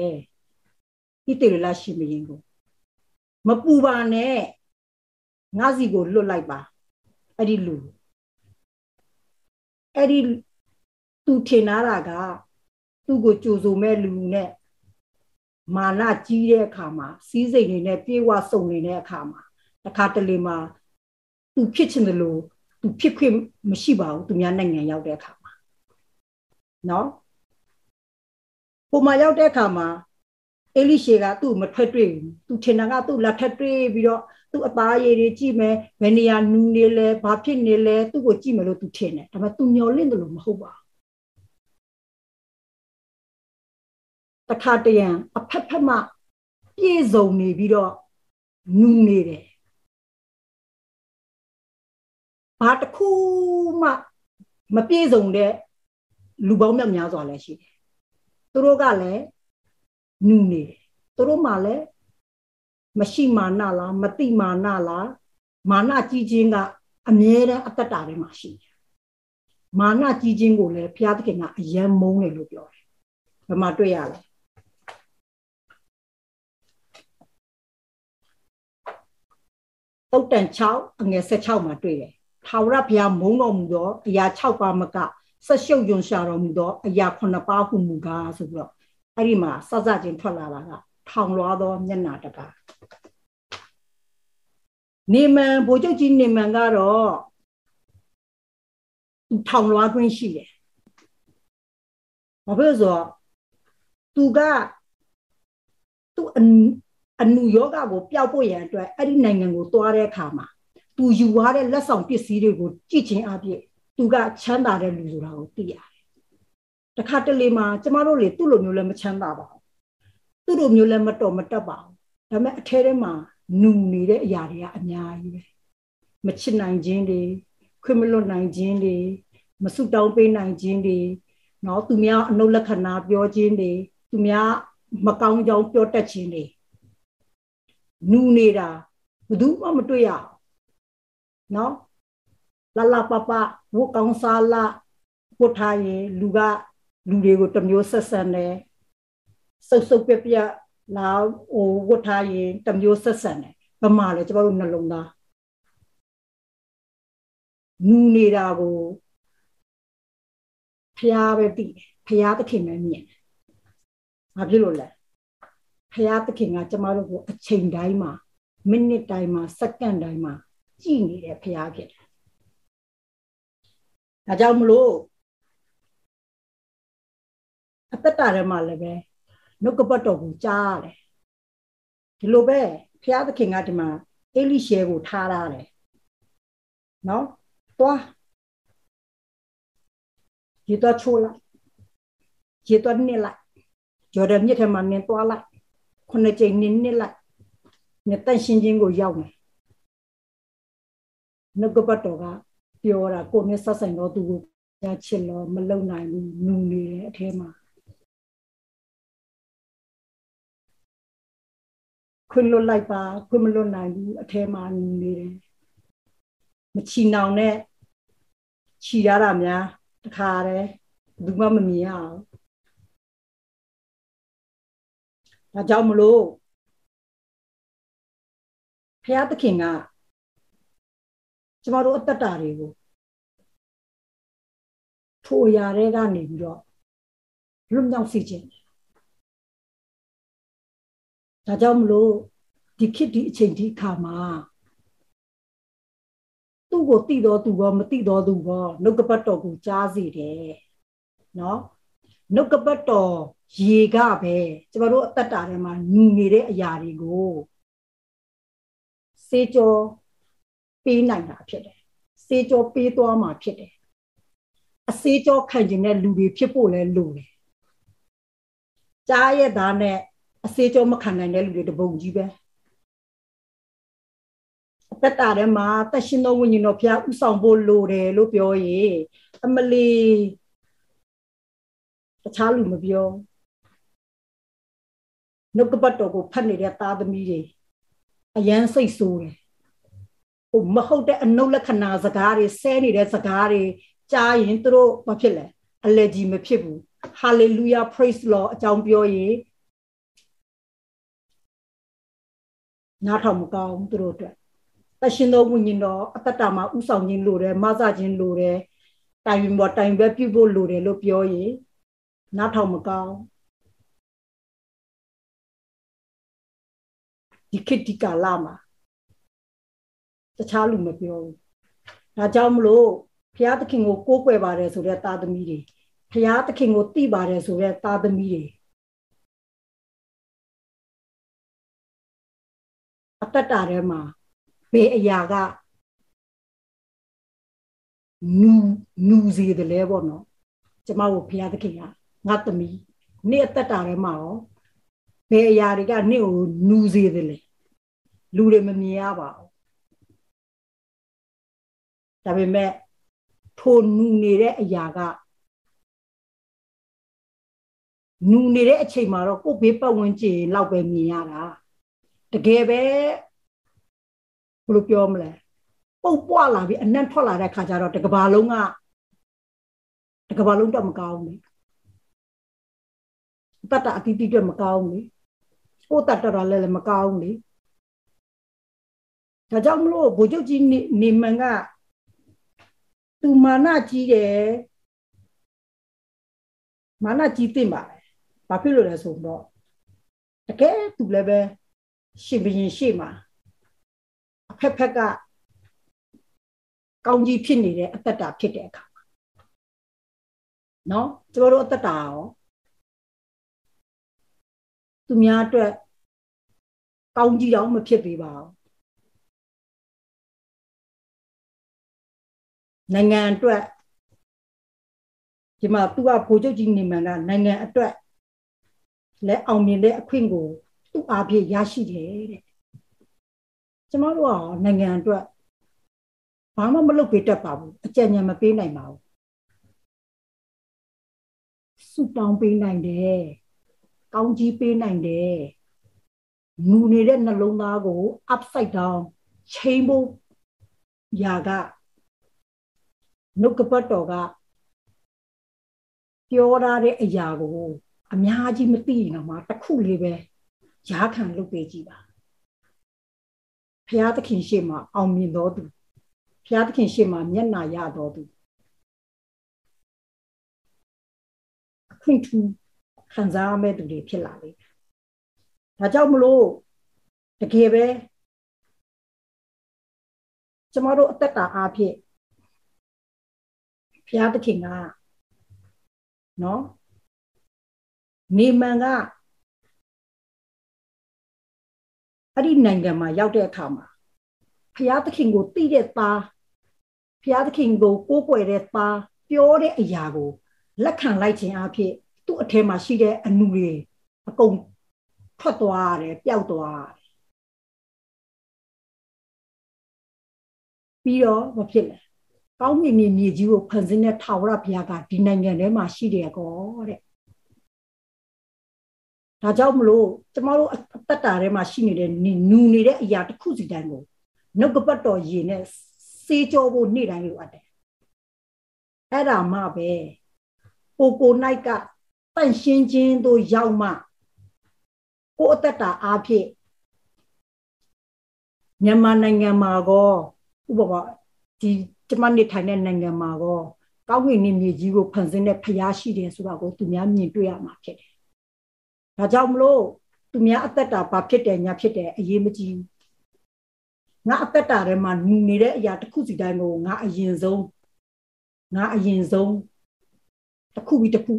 ဣတေလရှိမရင်ကိုမပူပါနဲ့ငါစီကိုလွတ်လိုက်ပါအဲ့ဒီလူအဲ့ဒီသူထင်လာတာကသူ့ကိုကြိုဆိုမဲ့လူနဲ့ မာနကြီးတဲ့အခါမှာစီးစိမ်တွေနဲ့ပြေဝစုံနေတဲ့အခါမှာတခါတလေမှာသူဖြစ်ချင်တယ်လို့သူဖြစ်ခွင့်မရှိပါဘူးသူများနိုင်ငံရောက်တဲ့အခါမှာနော်ပုံမှာရောက်တဲ့အခါမှာအေလိရှေကသူ့မထွက်တွေ့ဘူးသူထင်တာကသူ့လက်ထက်တွေ့ပြီးတော့သူ့အသားရည်တွေကြည့်မယ်ဘယ်နေရာနူးနေလဲဘာဖြစ်နေလဲသူ့ကိုကြည့်မယ်လို့သူထင်တယ်ဒါပေမဲ့သူမျောလင့်တယ်လို့မဟုတ်ပါဘူး တခါတရံအဖက်ဖက်မှပြည့်စုံနေပြီးတော့နူးနေတယ်ဘာတစ်ခုမှမပြည့်စုံတဲ့လူပေါင်းများများစွာလည်းရှိတယ်သူတို့ကလည်းနူးနေတယ်သူတို့မှလည်းမရှိမာနလားမတိမာနလားမာနကြီးခြင်းကအမြဲတမ်းအတ္တတာထဲမှာရှိတယ်မာနကြီးခြင်းကိုလည်းဘုရားသခင်ကအယံမုန်းတယ်လို့ပြောတယ်ဘယ်မှာတွေ့ရလဲ တုတ်တန်6အငယ်16မှာတွေ့တယ်ထာဝရဘုရားမုန်းတော်မူသောအရာ6ပါးမကဆက်ရှုပ်ယွန်ရှာတော်မူသောအရာ9ပါးဟုမူကားဆိုပြီးတော့အဲ့ဒီမှာစစချင်းထွက်လာတာကထောင်လွှားသောမျက်နာတကားနေမန်ဘိုလ်ချုပ်ကြီးနေမန်ကတော့ထောင်လွှားခွင့်ရှိတယ်ဘာဖြစ်လို့ဆိုတော့သူကသူ အနုယောဂကိုပျောက်ဖို့ရန်အတွက်အဲ့ဒီနိုင်ငံကိုသွားတဲ့အခါမှာသူယူသွားတဲ့လက်ဆောင်ပစ္စည်းတွေကိုကြည့်ချင်းအပြည့်သူကချမ်းသာတဲ့လူဆိုတာကိုသိရတယ်။တခါတလေမှာကျမတို့လေသူ့လိုမျိုးလည်းမချမ်းသာပါဘူး။သူ့လိုမျိုးလည်းမတော်မတက်ပါဘူး။ဒါပေမဲ့အထဲထဲမှာနူနေတဲ့အရာတွေကအများကြီးပဲ။မချစ်နိုင်ခြင်းတွေခွင့်မလွတ်နိုင်ခြင်းတွေမဆုတောင်းပေးနိုင်ခြင်းတွေနော်သူများအနုလက္ခဏာပြောခြင်းတွေသူများမကောင်းကြောင်းပြောတတ်ခြင်းတွေ နူနေတာဘယ်သူမှမတွေ့ရအောင်နော်လာလာပပဝတ်ကောင်းစားလာဝတ်ထားရင်လူကလူတွေကိုတမျိုးဆက်ဆံတယ်စုပ်စုပ်ပြပြလာဟိုဝတ်ထားရင်တမျိုးဆက်ဆံတယ်ဗမာလေကျမတို့နှလုံးသားနူနေတာကိုဖျားပဲတည်ဖျားသခင်ပဲမြင်ဘာဖြစ်လို့လဲ ဖျားသခင်ကကျမတို့ကိုအချိန်တိုင်းမှာမိနစ်တိုင်းမှာစက္ကန့်တိုင်းမှာကြည်နေတဲ့ဖရားဖြစ်တယ်။ဒါကြောင့်မလို့အသက်တာထဲမှာလည်းပဲနှုတ်ကပတ်တော်ကိုကြားရတယ်။ဒီလိုပဲဖရားသခင်ကဒီမှာအေလိရှဲကိုထားရတယ်။နော်။သွားရေတော့ချိုးလိုက်ရေတော့နစ်လိုက်ဂျော်ဒန်မြစ်ထဲမှာနင်းသွားလိုက် ခုနှစ်ကြိမ်နင်းနစ်လိုက်မြတ်တန်ရှင်းခြင်းကိုရောက်မယ်နှုတ်ကပတ်တော်ကပြောတာကိုနဲ့ဆက်ဆိုင်တော့သူကိုရချစ်လို့မလုံနိုင်ဘူးနူနေတယ်အထဲမှာခွင့်လွတ်လိုက်ပါခွင့်မလွတ်နိုင်ဘူးအထဲမှာနူနေတယ်မချီနှောင်နဲ့ခြီရတာများတခါတည်းဘူးမှမမြင်ရအောင် ဒါကြောင့်မလို့ဖះသခင်ကကျမတို့အတ္တတာတွေကိုထိုအရာတွေကနေပြီးတော့လွတ်မြောက်စေခြင်းဒါကြောင့်မလို့ဒီခေတ်ဒီအချိန်ဒီအခါမှာသူ့ကိုတိတော်သူကောမတိတော်သူကောနှုတ်ကပတ်တော်ကိုကြားစေတယ်နော်နှုတ်ကပတ်တော် ရေကပဲကျမတို့အတ္တတာထဲမှာညီနေတဲ့အရာတွေကိုစေကြောပေးနိုင်တာဖြစ်တယ်စေကြောပေးသွားမှာဖြစ်တယ်အစေကြောခံကျင်တဲ့လူတွေဖြစ်ဖို့လဲလိုတယ်ကြားရဲ့သားနဲ့အစေကြောမခံနိုင်တဲ့လူတွေတပုံကြီးပဲအသက်တာထဲမှာတက်ရှင်သောဝိညာဉ်တော်ဘုရားဥဆောင်ဖို့လိုတယ်လို့ပြောရင်အမလီတခြားလူမပြော နှုတ်ကပတ်တော်ကိုဖတ်နေတဲ့သားသမီးတွေအယမ်းစိတ်ဆိုးတယ်ဟိုမဟုတ်တဲ့အနုလက္ခဏာစကားတွေဆဲနေတဲ့စကားတွေကြားရင်သူတို့ဘာဖြစ်လဲအလယ်ကြီးမဖြစ်ဘူး hallelujah praise lord အကြောင်းပြောရင်နားထောင်မကောင်းသူတို့အတွက်တရှင်တော်ဝိညာဉ်တော်အတ္တမှာဥဆောင်ခြင်းလိုတယ်မဆခြင်းလိုတယ်တိုင်ပေါ်တိုင်ပဲပြုဖို့လိုတယ်လို့ပြောရင်နားထောင်မကောင်း ဒီခေတ်ဒီကာလမှာတခြားလူမပြောဘူးဒါကြောင့်မလို့ဘုရားသခင်ကိုကိုးကွယ်ပါတယ်ဆိုတဲ့သားသမီးတွေဘုရားသခင်ကိုသိပါတယ်ဆိုတဲ့သားသမီးတွေအတ္တတာထဲမှာဘယ်အရာကနူနူစီတယ်လဲပေါ့နော်ကျမတို့ဘုရားသခင်ကငါသမီးနေ့အတ္တတာထဲမှာရော ဘယ်အရာတွေကနေ့ကိုနူစီတယ်လဲလူတွေမမြင်ရပါဘူးဒါပေမဲ့ထိုနူနေတဲ့အရာကနူနေတဲ့အချိန်မှာတော့ကိုယ်ဘေးပတ်ဝန်းကျင်လောက်ပဲမြင်ရတာတကယ်ပဲဘယ်လိုပြောမလဲပုတ်ပွားလာပြီးအနံ့ထွက်လာတဲ့ခါကျတော့တကဘာလုံးကတကဘာလုံးတော့မကောင်းဘူးတတ်တာအတိတိတော့မကောင်းဘူး ဟိုတတ်တာလည်းမကောင်းဘူးဒါကြောင့်မလို့ဘိုလ်ချုပ်ကြီးနေမန်ကသူမာနကြီးတယ်မာနကြီးသိမ့်ပါတယ်ဘာဖြစ်လို့လဲဆိုတော့တကယ်သူလည်းပဲရှင်ဘရင်ရှေ့မှာအဖက်ဖက်ကကောင်းကြီးဖြစ်နေတဲ့အတ္တတာဖြစ်တဲ့အခါနော်ကျွန်တော်တို့အတ္တတာရော သူများအတွက်ကောင်းကြီးတော့မဖြစ်သေးပါဘူးနိုင်ငံအတွက်ဒီမှာသူကဗိုလ်ချုပ်ကြီးနေမှန်ကနိုင်ငံအတွက်လက်အောင်မြင်တဲ့အခွင့်ကိုသူ့အားဖြင့်ရရှိတယ်တဲ့ကျမတို့ကနိုင်ငံအတွက်ဘာမှမလုပ်ပေးတတ်ပါဘူးအကြံဉာဏ်မပေးနိုင်ပါဘူးစုတောင်းပေးနိုင်တယ် ကောင်းကြီးပေးနိုင်တယ်နူနေတဲ့နှလုံးသားကို upside down ချိန်ဖို့ຢာကနှုတ်ကပတ်တော်ကပြောထားတဲ့အရာကို အများကြီးမသိရင်တော့မှတစ်ခုလေးပဲရားခံလုပ်ပေးကြည့်ပါဘုရားသခင်ရှေ့မှာအောင်မြင်တော်သူဘုရားသခင်ရှေ့မှာမျက်နာရတော်သူအခွင့်ထူး ခံစားမဲ့သူတွေဖြစ်လာလိမ့်မယ်ဒါကြောင့်မလို့တကယ်ပဲကျမတို့အသက်တာအားဖြင့်ဘုရားသခင်ကနော်နေမန်ကအဲ့ဒီနိုင်ငံမှာရောက်တဲ့အခါမှာဘုရားသခင်ကိုသိတဲ့သားဘုရားသခင်ကိုကိုးကွယ်တဲ့သားပြောတဲ့အရာကိုလက်ခံလိုက်ခြင်းအဖြစ် သူ့အထဲမှာရှိတဲ့အနုတွေအကုန်ထွက်သွားတယ်ပျောက်သွားတယ်ပြီးတော့မဖြစ်လဲကောင်းမြင်မြင်မြေကြီးကိုဖန်ဆင်းတဲ့ထာဝရဘုရားကဒီနိုင်ငံထဲမှာရှိတယ်ကောတဲ့ဒါကြောင့်မလို့ကျမတို့အသက်တာထဲမှာရှိနေတဲ့နူနေတဲ့အရာတစ်ခုစီတိုင်းကိုနှုတ်ကပတ်တော်ရည်နဲ့စေးကြောဖို့နေ့တိုင်းလိုအပ်တယ်အဲ့ဒါမှပဲကိုကို၌ကတ န့်ရှင်းခြင်းတို့ရောက်မှကိုအသက်တာအားဖြင့်မြန်မာနိုင်ငံမှာကောဥပမာဒီကျမနေထိုင်တဲ့နိုင်ငံမှာကောကောင်းကင်နေမြေကြီးကိုဖန်ဆင်းတဲ့ဖရားရှိတယ်ဆိုတာကိုသူများမြင်တွေ့ရမှာဖြစ်တယ်။ဒါကြောင့်မလို့သူများအသက်တာဘာဖြစ်တယ်ညာဖြစ်တယ်အရေးမကြီးဘူး။ငါအသက်တာထဲမှာညီနေတဲ့အရာတစ်ခုစီတိုင်းကိုငါအရင်ဆုံးငါအရင်ဆုံးတစ်ခုပြီးတစ်ခု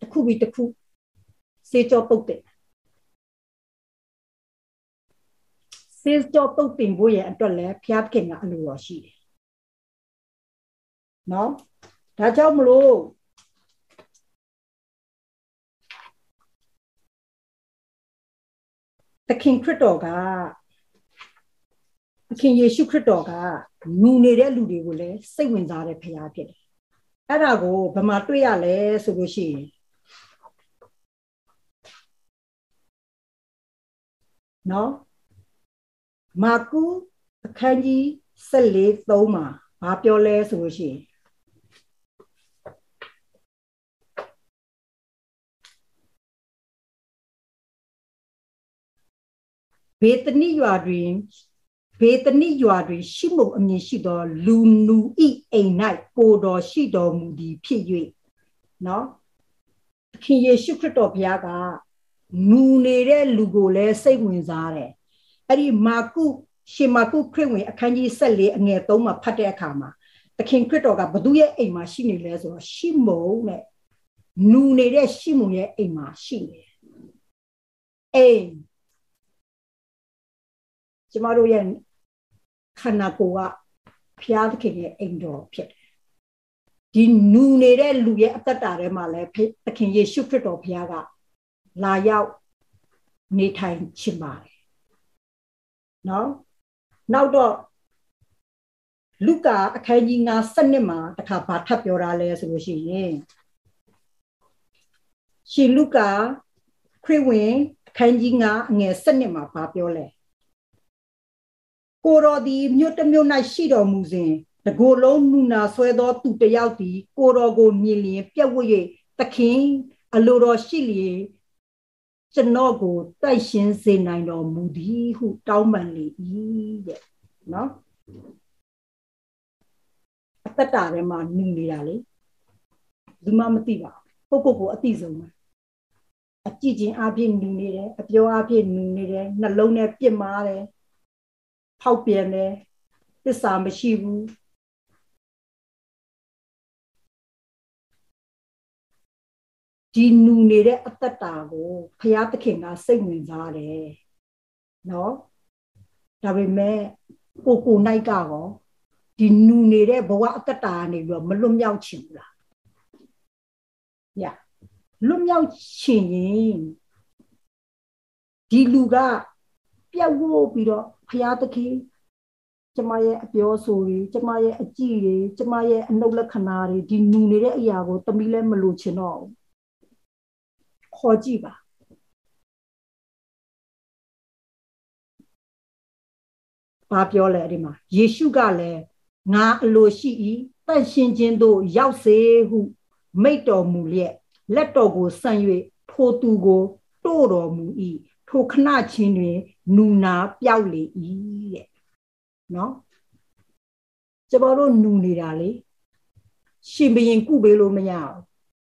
တစ်ခုပြီးတစ်ခုစေကြောပုတ်တယ်စေကြောပုတ်တင်ဖို့ရဲ့အတွက်လည်းဖျားခင်ကအလိုတော်ရှိတယ်နော်ဒါကြောင့်မလို့သခင်ခရစ်တော်ကသခင်ယေရှုခရစ်တော်ကနူနေတဲ့လူတွေကိုလည်းစိတ်ဝင်စားတဲ့ဖခင်ဖြစ်တယ်အဲ့ဒါကိုဘယ်မှာတွေ့ရလဲဆိုလို့ရှိရင် နော်မာကုအခန်းကြီး14 3မှာဘာပြောလဲဆိုလို့ရှိရင်ဘေတနိရွာတွင်ဘေတနိရွာတွင်ရှိမှုအမည်ရှိသောလူနူဤအိမ်၌ပိုတော်ရှိတော်မူသည်ဖြစ်၍နော်သခင်ယေရှုခရစ်တော်ဘုရားက နူနေတဲ့လူကိုလည်းစိတ်ဝင်စားတယ်အဲ့ဒီမာကုရှင်မာကုခရစ်ဝင်အခန်းကြီး14အငယ်3မှာဖတ်တဲ့အခါမှာသခင်ခရစ်တော်ကဘသူရဲ့အိမ်မှာရှိနေလဲဆိုတော့ရှိမုံနဲ့နူနေတဲ့ရှိမုံရဲ့အိမ်မှာရှိနေတယ်အိမ်ကျမတို့ရဲ့ခန္ဓာကိုယ်ကဖျားသခင်ရဲ့အိမ်တော်ဖြစ်တယ်ဒီနူနေတဲ့လူရဲ့အသက်တာထဲမှာလည်းသခင်ယေရှုခရစ်တော်ဘုရားက လာရောက်နေထိုင်ခြင်းပါတယ်နော်နောက်တော့လူကာအခန်းကြီး9စနစ်မှာတခါဘာထပ်ပြောတာလဲဆိုလို့ရှိရင်ရှင်လူကာခရစ်ဝင်အခန်းကြီး9အငယ်စနစ်မှာဘာပြောလဲကိုတော်သည်မြို့တစ်မြို့၌ရှိတော်မူစဉ်တကိုယ်လုံးနုနာဆွဲသောသူတယောက်သည်ကိုတော်ကိုမြင်လျင်ပြက်ဝတ်၍သခင်အလိုတော်ရှိလျင် ကျွန်တော်ကိုတိုက်ရှင်စေနိုင်တော်မူသည်ဟု တောင်းပန်လေ၏တဲ့နော်အသက်တာထဲမှာနေနေတာလေဒီမှမသိပါဘူးပုဂ္ဂိုလ်ကိုအသိဆုံးပဲအကြည့်ချင်းအပြည့်နေနေတယ်အပြောအပြည့်နေနေတယ်နှလုံးနဲ့ပြစ်မာတယ်ဖောက်ပြန်တယ်သစ္စာမရှိဘူး ဒီနူနေတဲ့အတ္တတာကိုဘုရားသခင်ကစိတ်ဝင်စားတယ်နော်ဒါပေမဲ့ကိုကိုနိုင်ကောဒီနူနေတဲ့ဘဝအတ္တတာကနေပြီးတော့မလွတ်မြောက်ချင်ဘူးလားညလွတ်မြောက်ချင်ရင်ဒီလူကပြတ်ဝိုးပြီးတော့ဘုရားသခင်ကျမရဲ့အပြောဆိုတွေကျမရဲ့အကြည့်တွေကျမရဲ့အနှုတ်လက္ခဏာတွေဒီနူနေတဲ့အရာကိုတမီးလည်းမလို့ချင်တော့ဘူး ခေါ်ကြည့်ပါဘာပြောလဲဒီမှာယေရှုကလည်းငါအလိုရှိ၏တန့်ရှင်းခြင်းသို့ရောက်စေဟုမိတ်တော်မူလျက်လက်တော်ကိုဆန့်၍ထိုသူကိုတို့တော်မူ၏ထိုခဏချင်းတွင် နူနာပျောက်လေ၏တဲ့နော်ကျမတို့နူနေတာလေရှင်ဘရင်ကုပေးလို့မရဘူး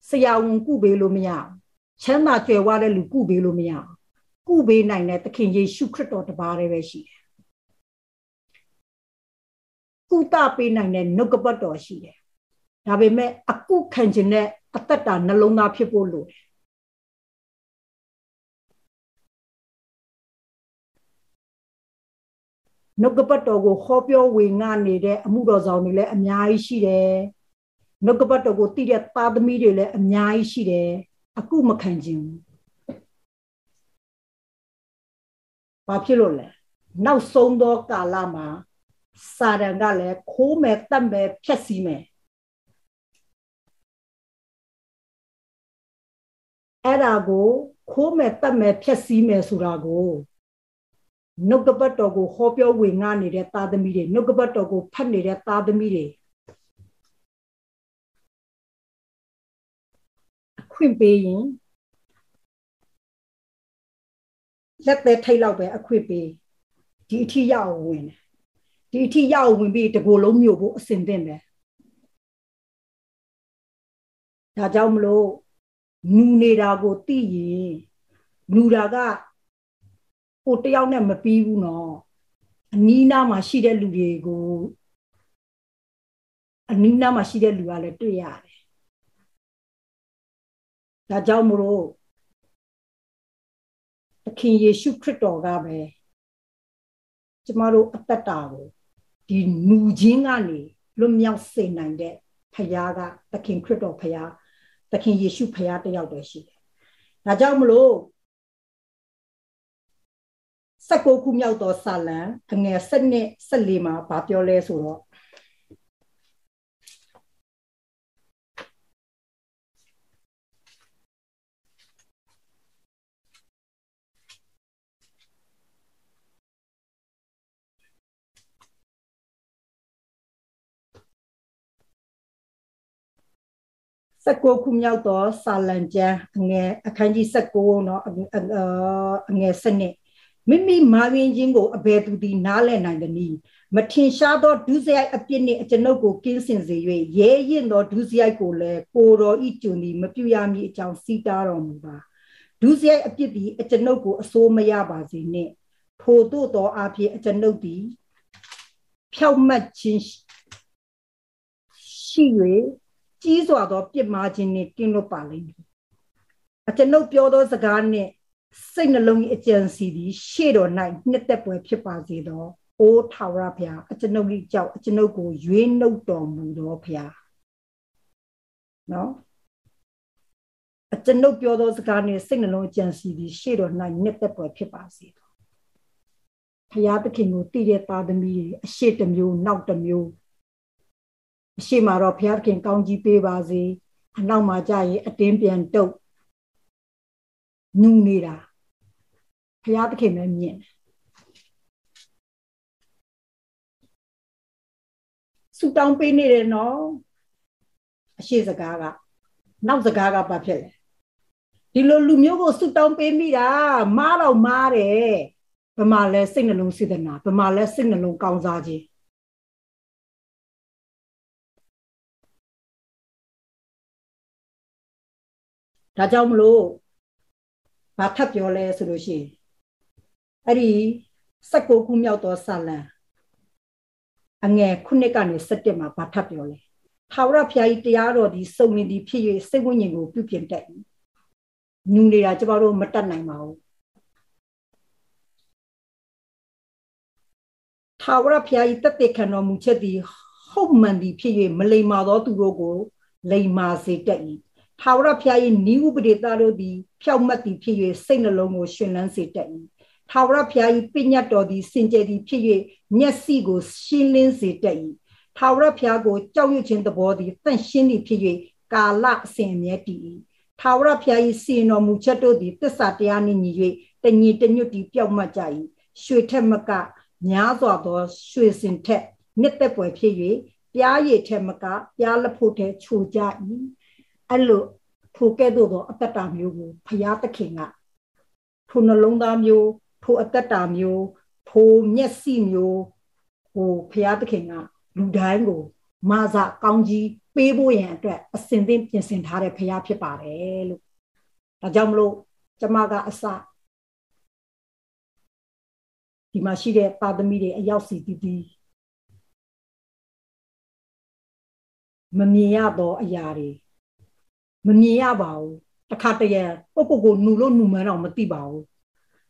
ဆရာဝန်ကုပေးလို့မရဘူး ချမ်းသာကြွယ်ဝတဲ့လူကုပေးလို့မရဘူးကုပေးနိုင်တဲ့သခင်ယေရှုခရစ်တော်တပါးတည်းပဲရှိတယ်ကုသပေးနိုင်တဲ့နှုတ်ကပတ်တော်ရှိတယ်ဒါပေမဲ့အကုခံခြင်းနဲ့အသက်တာနှလုံးသားဖြစ်ဖို့လိုတယ်နှုတ်ကပတ်တော်ကိုခေါ်ပြောဝေငှနေတဲ့အမှုတော်ဆောင်တွေလည်းအများကြီးရှိတယ်နှုတ်ကပတ်တော်ကိုတည်တဲ့သားသမီးတွေလည်းအများကြီးရှိတယ် အခုမခံခြင်းဘာဖြစ်လို့လဲနောက်ဆုံးသောကာလမှာစာရန်ကလည်းခိုးမဲ့တတ်မဲ့ဖြက်စီးမဲ့အဲ့ဒါကိုခိုးမဲ့တတ်မဲ့ဖြက်စီးမဲ့ဆိုတာကိုနှုတ်ကပတ်တော်ကိုဟောပြောဝေငှနေတဲ့သားသမီးတွေနှုတ်ကပတ်တော်ကိုဖတ်နေတဲ့သားသမီးတွေ ခွင့်ပေးရင်လက်သက်ထိတ်လောက်ပဲအခွင့်ပေးဒီအထီရအောင်ဝင်တယ်ဒီအထီရအောင်ဝင်ပြီးတကိုယ်လုံးမြို့ဖို့အစင်သင့်တယ်ဒါကြောင့်မလို့နူနေတာကိုသိရင်နူတာကကိုတယောက်နဲ့မပြီးဘူးနော်အနီးနားမှာရှိတဲ့လူတွေကိုအနီးနားမှာရှိတဲ့လူကလည်းတွေ့ရတယ် ဒါကြောင့်မလို့သခင်ယေရှုခရစ်တော်ကပဲကျမတို့အသက်တာကိုဒီနူခြင်းကနေလွတ်မြောက်စေနိုင်တဲ့ဖခင်ကသခင်ခရစ်တော်ဖခင်သခင်ယေရှုဖခင်တယောက်တည်းရှိတယ်။ဒါကြောင့်မလို့16ခုမြောက်သောစာလံအငယ်7နဲ့14မှာဗာပြောလဲဆိုတော့ 16ခုမြောက်သောစာလံကျမ်းအငယ်အခန်းကြီး16နော်အငယ်စနစ်မိမိမာရင်ချင်းကိုအဘယ်သူသည်နားလည်နိုင်သနည်းမထင်ရှားသောဒုစရိုက်အပြစ်နှင့်အကျွန်ုပ်ကိုကင်းစင်စေ၍ရဲရင့်သောဒုစရိုက်ကိုလည်းကိုတော်ဤကျွန်သည်မပြုရမည်အကြောင်းစီးတားတော်မူပါဒုစရိုက်အပြစ်သည်အကျွန်ုပ်ကိုအဆိုးမရပါစေနှင့်ထို့သို့သောအဖြစ်အကျွန်ုပ်သည်ဖြောက်မှတ်ခြင်းရှိ၍ ကြီးစွာသောပြစ်မှားခြင်းနှင့်ကင်းလွတ်ပါလိမ့်မည်အကျွန်ုပ်ပြောသောစကားနှင့်စိတ်နှလုံး၏အကြံစီသည်ရှေ့တော်၌နှစ်သက်ပွဲဖြစ်ပါစေသောအိုးထာဝရဘုရားအကျွန်ုပ်၏ကြောက်အကျွန်ုပ်ကိုရွေးနှုတ်တော်မူသောဘုရားနော်အကျွန်ုပ်ပြောသောစကားနှင့်စိတ်နှလုံးအကြံစီသည်ရှေ့တော်၌နှစ်သက်ပွဲဖြစ်ပါစေသောဘုရားသခင်ကိုတည်တဲ့သားသမီးတွေအရှိတမျိုးနောက်တမျိုး အရှိမှာတော့ဘုရားသခင်ကောင်းကြီးပေးပါစေအနောက်မှာကြာရင်အတင်းပြန်တုတ်နူနေတာဘုရားသခင်ပဲမြင်ဆူတောင်းပေးနေတယ်နော်အရှိစကားကနောက်စကားကဘာဖြစ်လဲဒီလိုလူမျိုးကိုဆူတောင်းပေးမိတာမားတော့မားတယ်ဗမာလဲစိတ်နှလုံးစေတနာဗမာလဲစိတ်နှလုံးကောင်းစားခြင်း ဒါကြောင့်မလို့ဘာထပ်ပြောလဲဆိုလို့ရှိရင်အဲ့ဒီ16ခုမြောက်သောစာလံအငယ်ခုနှစ်ကနေ17မှာဘာထပ်ပြောလဲထာဝရဘုရားကြီးတရားတော်ဒီစုံလင်သည်ဖြစ်၍စိတ်ဝိညာဉ်ကိုပြုပြင်တတ်၏ညူနေတာကျမတို့မတတ်နိုင်ပါဘူးထာဝရဘုရား၏တသက်ခံတော်မူချက်သည်ဟုတ်မှန်သည်ဖြစ်၍မလိမ္မာသောသူတို့ကိုလိမ္မာစေတတ်၏ ထာဝရဘုရား၏နိဥပဒေသားတို့သည်ဖြောက်မှတ်သည်ဖြစ်၍စိတ်နှလုံးကိုရှင်လန်းစေတတ်၏ထာဝရဘုရား၏ပညတ်တော်သည်စင်ကြယ်သည်ဖြစ်၍မျက်စိကိုရှင်းလင်းစေတတ်၏ထာဝရဘုရားကိုကြောက်ရွံ့ခြင်းသဘောသည်တန့်ရှင်းသည်ဖြစ်၍ကာလအစဉ်အမြဲတည်၏ထာဝရဘုရား၏စီတော်မူချက်တို့သည်တစ္ဆာတရားနှင့်ညီ၍တညီတညွတ်တည်ပြောက်မှတ်ကြ၏ရွှေထက်မကများစွာသောရွှေစင်ထက်မြစ်သက်ပွဲဖြစ်၍ပြားရည်ထက်မကပြားလက်ဖို့ထက်ခြူကြ၏ အဲ့လိုထိုကဲ့သို့သောအတ္တတာမျိုးကိုဖရာသခင်ကထိုနှလုံးသားမျိုးထိုအတ္တတာမျိုးထိုမျက်စိမျိုးဟိုဖရာသခင်ကလူတိုင်းကိုမာဇကောင်းကြီးပေးဖို့ရန်အတွက်အစဉ်သင့်ပြင်ဆင်ထားတဲ့ဖရာဖြစ်ပါတယ်လို့ဒါကြောင့်မလို့ကျမကအစဒီမှာရှိတဲ့ပါသမီတွေအရောက်စီတည်တည်မမြင်ရသောအရာတွေ မမြင်ရပါဘူးတခါတရံပုတ်ပုတ်ကိုနူလို့နူမှန်းတော့မသိပါဘူး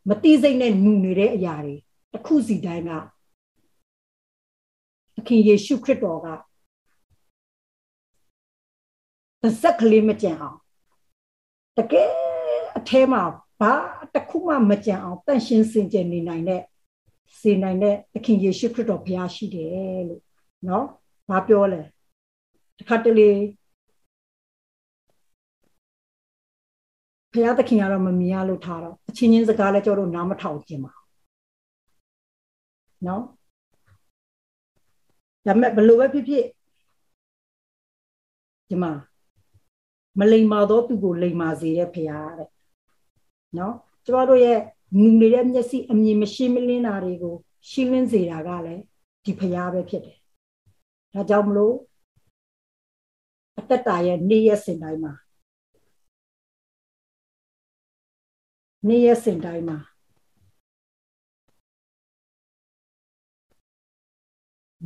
မသိစိတ်နဲ့နူနေတဲ့အရာတွေတစ်ခုစီတိုင်းကသခင်ယေရှုခရစ်တော်ကသဇက်ကလေးမကြံအောင်တကယ်အแทမှာဘာတစ်ခုမှမကြံအောင်တန့်ရှင်းစင်ကြယ်နေနိုင်တဲ့စေနိုင်တဲ့သခင်ယေရှုခရစ်တော်ဘုရားရှိတယ်လို့เนาะဘာပြောလဲတခါတလေ ဘုရားသခင်ကတော့မမြင်ရလို့ထားတော့အချင်းချင်းစကားလည်းကြောတို့နားမထောင်ခြင်းပါနော်ဒါမဲ့ဘလို့ပဲဖြစ်ဖြစ်ဒီမှာမလိမ္မာသောသူကိုလိမ္မာစေတဲ့ဘုရားတဲ့နော်ကျမတို့ရဲ့ငူနေတဲ့မျက်စိအမြင်မရှင်းမလင်းတာတွေကိုရှင်းလင်းစေတာကလည်းဒီဘုရားပဲဖြစ်တယ်ဒါကြောင့်မလို့အတ္တတာရဲ့နေ့ရက်စဉ်တိုင်းမှာ နေ့ရက်စဉ်တိုင်းမှာ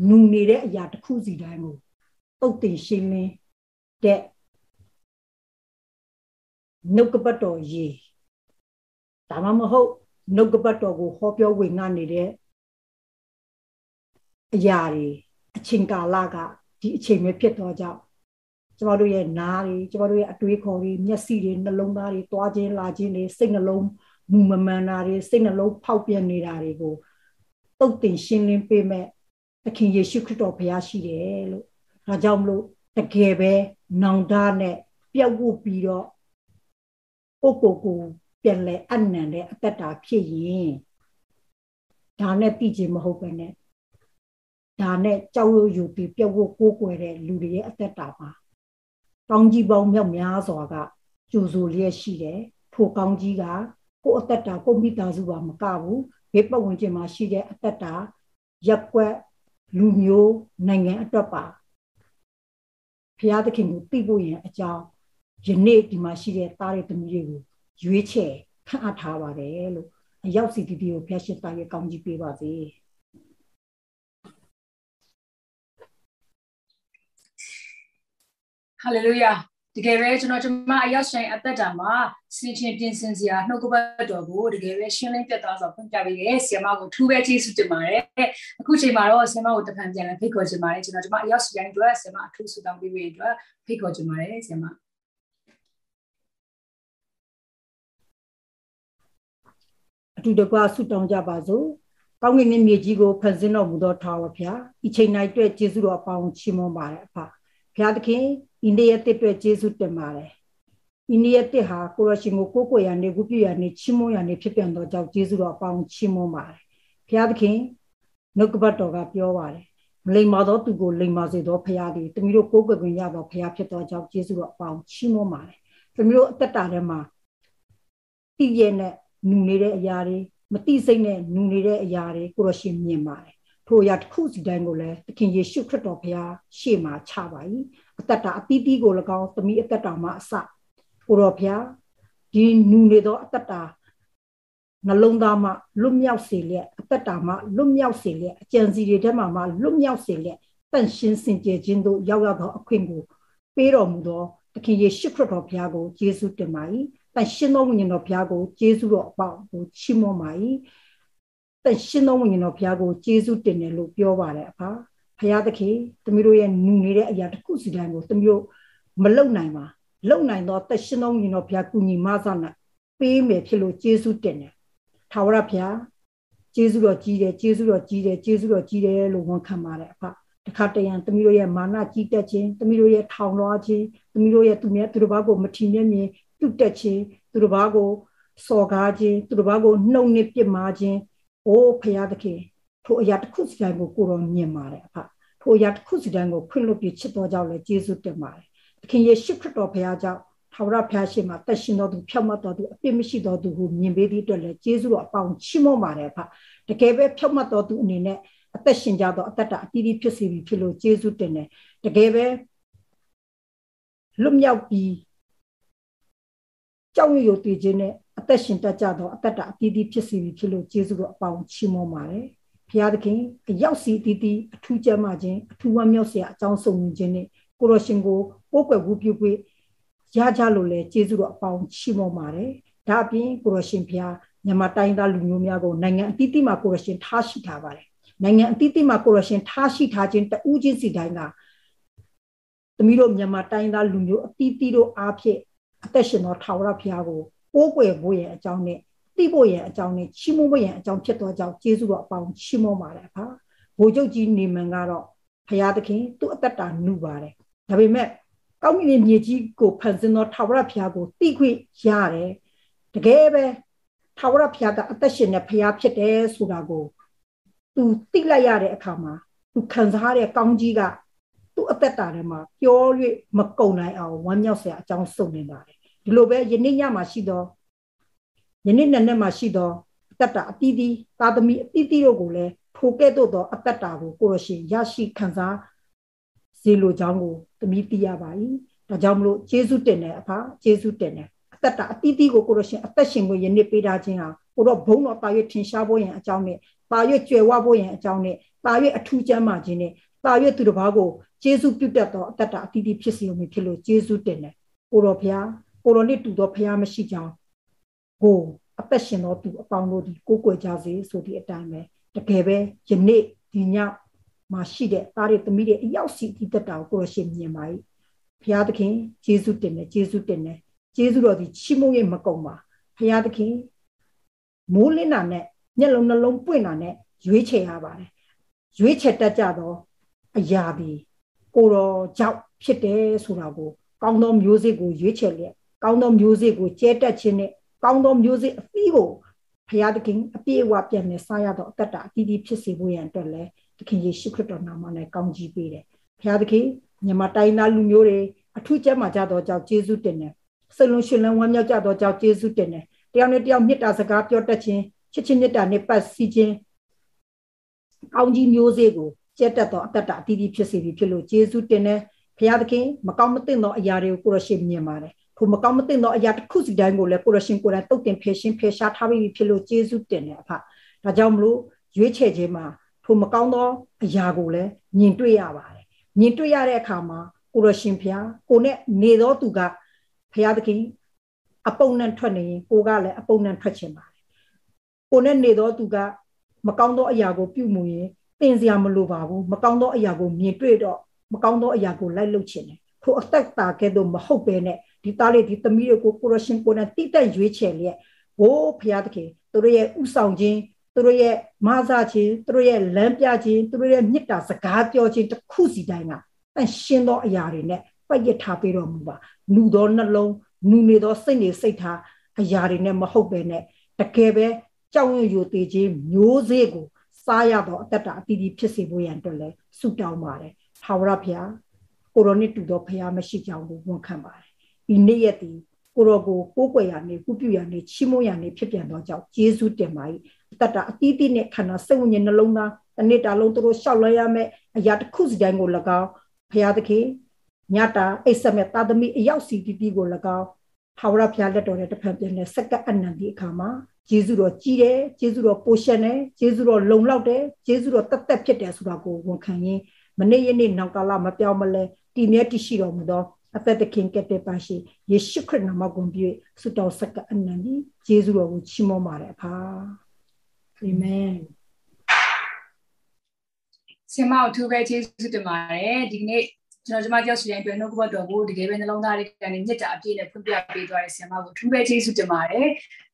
နူနေတဲ့အရာတစ်ခုစီတိုင်းကိုတုတ်တင်ရှင်းလင်းတဲ့နှုတ်ကပတ်တော်ရေဒါမှမဟုတ်နှုတ်ကပတ်တော်ကိုဟောပြောဝင်ငါနေတဲ့အရာတွေအချိန်ကာလကဒီအချိန်ပဲဖြစ်တော့ကြောင့် ကျမတို့ရဲ့နားတွေကျမတို့ရဲ့အတွေးခေါ်တွေမျက်စိတွေနှလုံးသားတွေတွားခြင်းလာခြင်းတွေစိတ်နှလုံးမူမမှန်တာတွေစိတ်နှလုံးဖောက်ပြန်နေတာတွေကိုတုတ်တင်ရှင်းလင်းပေးမဲ့သခင်ယေရှုခရစ်တော်ဘုရားရှိတယ်လို့ဒါကြောင့်မလို့တကယ်ပဲနောင်တနဲ့ပျောက်ဖို့ပြီးတော့ကိုကိုကိုပြန်လဲအနံတဲ့အသက်တာဖြစ်ရင်ဒါနဲ့ပြည်ခြင်းမဟုတ်ပဲနဲ့ဒါနဲ့ကြောက်ရွံ့ယူပြီးပျောက်ဖို့ကိုးကွယ်တဲ့လူတွေရဲ့အသက်တာပါ ကောင်းကြီးပေါင်းမြောက်များစွာကကျူဆိုလျက်ရှိတယ်ထိုကောင်းကြီးကကိုယ်အသက်တာကိုမိသားစုပါမကဘူးဘေးပတ်ဝန်းကျင်မှာရှိတဲ့အသက်တာရက်ွက်လူမျိုးနိုင်ငံအတွက်ပါဖျားသခင်ကိုသိဖို့ရင်အကြောင်းယနေ့ဒီမှာရှိတဲ့သားတွေသမီးတွေကိုရွေးချယ်ခန့်အပ်ထားပါတယ်လို့အရောက်စီတီတီကိုဖျက်ရှင်းသားရဲ့ကောင်းကြီးပေးပါစေ ဟာလေလုယာတကယ်ပဲကျွန်တော်ကျမအရောက်ဆိုင်အသက်တာမှာစင်ချင်းပြင်ဆင်စရာနှုတ်ကပတ်တော်ကိုတကယ်ပဲရှင်းလင်းပြတ်သားစွာဖွင့်ပြပေးတယ်ဆီယမကိုထူးပဲကျေးဇူးတင်ပါတယ်အခုချိန်မှာတော့ဆီယမကိုတဖန်ပြန်လဲဖိတ်ခေါ်ချင်ပါတယ်ကျွန်တော်ကျမအရောက်ဆိုင်အတွက်ဆီယမအထူးဆုတောင်းပေးပေးအတွက်ဖိတ်ခေါ်ချင်ပါတယ်ဆီယမအတူတကွဆုတောင်းကြပါစို့ကောင်းကင်မြေကြီးကိုဖန်ဆင်းတော်မူသောထာဝရဘုရားဤချိန်၌အတွက်ကျေးဇူးတော်အပေါင်းချီးမွမ်းပါတယ်အဖ ဘုရားသခင်အိန္ဒိယတစ်အတွက်ကျေးဇူးတင်ပါတယ်အိန္ဒိယတစ်ဟာကိုရရှင်ကိုကိုကိုရနေကုပြရနေချီးမွမ်းရနေဖြစ်ပြန်တော့ကြောင့်ကျေးဇူးတော်အပေါင်းချီးမွမ်းပါတယ်ဘုရားသခင်နှုတ်ကပတ်တော်ကပြောပါတယ်မလိမ္မာသောသူကိုလိမ္မာစေသောဘုရားသည်တမီးတို့ကိုးကွယ်ခွင့်ရသောဘုရားဖြစ်သောကြောင့်ကျေးဇူးတော်အပေါင်းချီးမွမ်းပါတယ်တမီးတို့အသက်တာထဲမှာတည်ရတဲ့နူနေတဲ့အရာတွေမတိစိတ်နဲ့နူနေတဲ့အရာတွေကိုရရှင်မြင်ပါတယ် ထိုအရာတစ်ခုစီတိုင်းကိုလည်းသခင်ယေရှုခရစ်တော်ဘုရားရှေ့မှာချပါ၏အသက်တာအသီးသီးကို၎င်းသမီးအသက်တာမှာအစကိုတော်ဘုရားဒီနူနေသောအသက်တာနှလုံးသားမှာလွတ်မြောက်စေလျက်အသက်တာမှာလွတ်မြောက်စေလျက်အကြံစီတွေထဲမှာမှလွတ်မြောက်စေလျက်တန်ရှင်းစင်ကြယ်ခြင်းတို့ရောက်ရောက်သောအခွင့်ကိုပေးတော်မူသောသခင်ယေရှုခရစ်တော်ဘုရားကိုယေရှုတင်ပါ၏တန်ရှင်းသောဝိညာဉ်တော်ဘုရားကိုယေရှုတော်အပေါင်းကိုချီးမွမ်းပါ၏ တန်ရှင်းသောဝိညာဉ်တော်ဘုရားကိုယေရှုတင်တယ်လို့ပြောပါတယ်အဖဘုရားသခင်သမီးတို့ရဲ့နူနေတဲ့အရာတစ်ခုစီတိုင်းကိုသမီးတို့မလုံနိုင်ပါလုံနိုင်သောတန်ရှင်းသောဝိညာဉ်တော်ဘုရားကုညီမဆနာပေးမယ်ဖြစ်လို့ယေရှုတင်တယ်ထာဝရဘုရားယေရှုတော်ကြီးတယ်ယေရှုတော်ကြီးတယ်ယေရှုတော်ကြီးတယ်လို့ဝန်ခံပါတယ်အဖတခါတရံသမီးတို့ရဲ့မာနကြီးတက်ခြင်းသမီးတို့ရဲ့ထောင်လွှားခြင်းသမီးတို့ရဲ့သူများသူတို့ဘာကိုမထီမြဲမြင်ပြုတ်တက်ခြင်းသူတို့ဘာကိုစော်ကားခြင်းသူတို့ဘာကိုနှုတ်နဲ့ပြစ်မှားခြင်း အိုးဖရာသခင်ထိုအရာတစ်ခုစီတိုင်းကိုကိုတော်မြင်ပါတယ်အဖထိုအရာတစ်ခုစီတိုင်းကိုခွင့်လွှတ်ပြီးချစ်တော်ကြောင့်လည်းယေရှုတင်ပါတယ်သခင်ယေရှုခရစ်တော်ဖရာကြောင့်ထာဝရဘုရားရှင်မှာတက်ရှင်တော်သူဖြောက်မတ်တော်သူအပြစ်မရှိတော်သူကိုမြင်ပေးသည့်အတွက်လည်းယေရှုတော်အပေါင်းချီးမွမ်းပါတယ်ဖတကယ်ပဲဖြောက်မတ်တော်သူအနေနဲ့အသက်ရှင်ကြတော့အသက်တာအတီးတီးဖြစ်စီပြီဖြစ်လို့ယေရှုတင်တယ်တကယ်ပဲလွတ်မြောက်ပြီးကြောက်ရွံ့ရတည်ခြင်းနဲ့ အသက်ရှင်တတ်ကြတော့အသက်တာအတီးတီးဖြစ်စီပြီဖြစ်လို့ယေရှုတော်အပေါင်းချီးမွမ်းပါတယ်ဘုရားသခင်အရောက်စီတီးတီးအထူးကျမ်းမာခြင်းအထူးဝမ်းမြောက်စရာအကြောင်းစုံခြင်းနဲ့ကိုရရှင်ကိုပို့ကွယ်ဝူပြုပြီးရကြလို့လဲကျေးဇူးတော်အပေါင်းချီးမွမ်းပါတယ်။ဒါအပြင်ကိုရရှင်ဖျားမြန်မာတိုင်းသားလူမျိုးများကိုနိုင်ငံအသီးသီးမှာကိုရရှင်ထားရှိထားပါတယ်။နိုင်ငံအသီးသီးမှာကိုရရှင်ထားရှိထားခြင်းတဦးချင်းစီတိုင်းကသမီးတို့မြန်မာတိုင်းသားလူမျိုးအသီးသီးတို့အားဖြင့်အသက်ရှင်သောထာဝရဘုရားကို ပိုးကွယ်ဖို့ရဲ့အကြောင်းနဲ့သိဖို့ရဲ့အကြောင်းနဲ့ချီးမွမ်းဖို့ရဲ့အကြောင်းဖြစ်သောကြောင့်ကျေးဇူးတော်အပေါင်းချီးမွမ်းပါတယ်ဖာ။ဘိုလ်ချုပ်ကြီးနေမန်ကတော့ဘုရားသခင်သူ့အသက်တာနှုပါတယ်။ဒါပေမဲ့ကောင်းကင်မြေကြီးကိုဖန်ဆင်းသောထာဝရဘုရားကိုသိခွင့်ရတယ်တကယ်ပဲထာဝရဘုရားကအသက်ရှင်တဲ့ဘုရားဖြစ်တယ်ဆိုတာကိုသူသိလိုက်ရတဲ့အခါမှာသူခံစားတဲ့ကောင်းကြီးကသူ့အသက်တာထဲမှာပျော်၍မကုံနိုင်အောင်ဝမ်းမြောက်စရာအကြောင်းစုံနေပါတယ် ဒီလိုပဲယနေ့ညမှာရှိသောယနေ့နေ့နဲ့မှာရှိသောအသက်တာအတီးတီးသာသမီအတီးတီးတို့ကိုလည်းထိုကဲ့သို့သောအသက်တာကိုကိုရရှင်ရရှိခံစားစေလိုကြောင်းကိုသမီးသိရပါ၏ဒါကြောင့်မလို့ယေရှုတင်တယ်အဖယေရှုတင်တယ်အသက်တာအတီးတီးကိုကိုရရှင်အသက်ရှင်ကိုယနေ့ပေးထားခြင်းဟာကိုတော့ဘုံတော်တာရွထင်ရှားဖို့ရန်အကြောင်းနဲ့တာရွကျွယ်ဝဖို့ရန်အကြောင်းနဲ့တာရွအထူးကျမ်းမာခြင်းနဲ့တာရွသူတစ်ပါးကိုယေရှုပြုတ်တတ်သောအသက်တာအတီးတီးဖြစ်စီုံဖြစ်လို့ယေရှုတင်တယ်ကိုတော်ဖျား ကိုတော်နဲ့တူသောဖျားမရှိကြောင်းကိုအသက်ရှင်သောသူအပေါင်းတို့ဒီကိုကိုွယ်ကြစေဆိုသည့်အတိုင်းပဲတကယ်ပဲယနေ့ဒီညမှာရှိတဲ့သားတွေသမီးတွေအရောက်စီဒီတက်တာကိုကိုရရှင်မြင်ပါ යි ဘုရားသခင်ယေရှုတင်တယ်ယေရှုတင်တယ်ယေရှုတော်ဒီချီးမွမ်းရဲ့မကုံပါဘုရားသခင်မိုးလင်းတာနဲ့မျက်လုံးနှလုံးပွင့်တာနဲ့ရွေးချယ်ရပါတယ်ရွေးချယ်တတ်ကြတော့အရာဒီကိုတော်ကြောင့်ဖြစ်တယ်ဆိုတာကိုကောင်းသောမျိုးစေ့ကိုရွေးချယ်လျက် ကောင်းသောမျိုးစေ့ကိုကျဲတက်ခြင်းနဲ့ကောင်းသောမျိုးစေ့အသီးကိုဘုရားသခင်အပြည့်အဝပြန်နေစားရတော့အတ္တအတီးတီးဖြစ်စေဖို့ရန်အတွက်လဲသခင်ယေရှုခရစ်တော်နာမနဲ့ကောင်းကြီးပေးတယ်။ဘုရားသခင်မြန်မာတိုင်းသားလူမျိုးတွေအထူးကျမ်းမာကြသောကြောင့်ကျေးဇူးတင်တယ်စိတ်လုံးရှင်လန်းဝမ်းမြောက်ကြသောကြောင့်ကျေးဇူးတင်တယ်တယောက်နဲ့တယောက်မေတ္တာစကားပြောတတ်ခြင်းချစ်ချင်းမေတ္တာနဲ့ပတ်စီခြင်းကောင်းကြီးမျိုးစေ့ကိုကျက်တက်သောအတ္တအတီးတီးဖြစ်စေပြီဖြစ်လို့ကျေးဇူးတင်တယ်ဘုရားသခင်မကောင်းမသင့်သောအရာတွေကိုကိုရရှိမြင်ပါတယ် ထိုမကောင်းမသင့်သောအရာတစ်ခုစီတိုင်းကိုလည်းကိုရရှင်ကိုယ်တိုင်တုတ်တင်ဖယ်ရှင်းဖယ်ရှားထားပြီးဖြစ်လို့ကျေးဇူးတင်တယ်အဖဒါကြောင့်မလို့ရွေးချယ်ခြင်းမှာထိုမကောင်းသောအရာကိုလည်းမြင်တွေ့ရပါတယ်မြင်တွေ့ရတဲ့အခါမှာကိုရရှင်ဖျားကိုနဲ့နေသောသူကဖျားသခင်အပုံနဲ့ထွက်နေရင်ကိုကလည်းအပုံနဲ့ထွက်ခြင်းပါတယ်ကိုနဲ့နေသောသူကမကောင်းသောအရာကိုပြုမှုရင်သင်စရာမလိုပါဘူးမကောင်းသောအရာကိုမြင်တွေ့တော့မကောင်းသောအရာကိုလိုက်လုပ်ခြင်းတယ်ထိုအသက်တာကဲ့သို့မဟုတ်ပဲနဲ့ ဒီသားလေးဒီသမီးတွေကိုကိုရရှင်ကိုနဲ့တိတက်ရွေးချယ်လျက်ဘိုးဖျားသခင်သူတို့ရဲ့ဥဆောင်ခြင်းသူတို့ရဲ့မဆာခြင်းသူတို့ရဲ့လမ်းပြခြင်းသူတို့ရဲ့မေတ္တာစကားပြောခြင်းတစ်ခုစီတိုင်းကတန်ရှင်းသောအရာတွေနဲ့ပတ်ရထားပေးတော်မူပါနူသောနှလုံးနူနေသောစိတ်နေစိတ်ထားအရာတွေနဲ့မဟုတ်ပဲနဲ့တကယ်ပဲကြောက်ရွံ့ယိုသေးခြင်းမျိုးစေ့ကိုစားရတော့အတ္တအတီးတီးဖြစ်စေဖို့ရန်အတွက်လဲဆုတောင်းပါတယ်။ထာဝရဘုရားကိုရိုနစ်တူသောဘုရားမရှိကြောင်းကိုဝန်ခံပါတယ်။ ဒီနေ့ရက်ဒီကိုရောကိုကိုးကွယ်ရနေကုပြုရနေချီးမွမ်းရနေဖြစ်ပြန်သောကြောင့်ယေရှုတင်ပါ၏အတ္တအတီးတီးနဲ့ခန္ဓာစိတ်ဝိညာဉ်နှလုံးသားတနေ့တာလုံးတို့ရှောက်လွှဲရမယ်အရာတစ်ခုစီတိုင်းကို၎င်းဘုရားသခင်ညတာအိတ်ဆက်မဲ့တာသမီအရောက်စီတီတီကို၎င်းထာဝရဘုရားလက်တော်နဲ့တစ်ဖက်ပြန်နဲ့စက္ကအနန္တိအခါမှာဂျေဇုတော်ကြီးတယ်ဂျေဇုတော်ပိုရှင်တယ်ဂျေဇုတော်လုံလောက်တယ်ဂျေဇုတော်တက်တက်ဖြစ်တယ်ဆိုတာကိုဝန်ခံရင်းမနေ့ယနေ့နောက်ကာလမပြောင်းမလဲတည်မြဲတည်ရှိတော်မူသော အသက်သခင်ကတဲ့ပါရှိယေရှုခရစ်နာမကိုပြည့်ဆုတောင်းစကအနန္တိဂျေဇုတော်ကိုချီးမွမ်းပါတယ်အဖာအာမင်ဆင်မအထူးပဲကျေးဇူးတင်ပါတယ်ဒီနေ့ကျွန်တော်ကျမကြောက်စီတိုင်းအတွက်နှုတ်ကပတ်တော်ကိုတကယ်ပဲနှလုံးသားလေးကနေမြစ်တာအပြည့်နဲ့ဖွင့်ပြပေးသွားတဲ့ဆင်မကိုအထူးပဲကျေးဇူးတင်ပါတယ်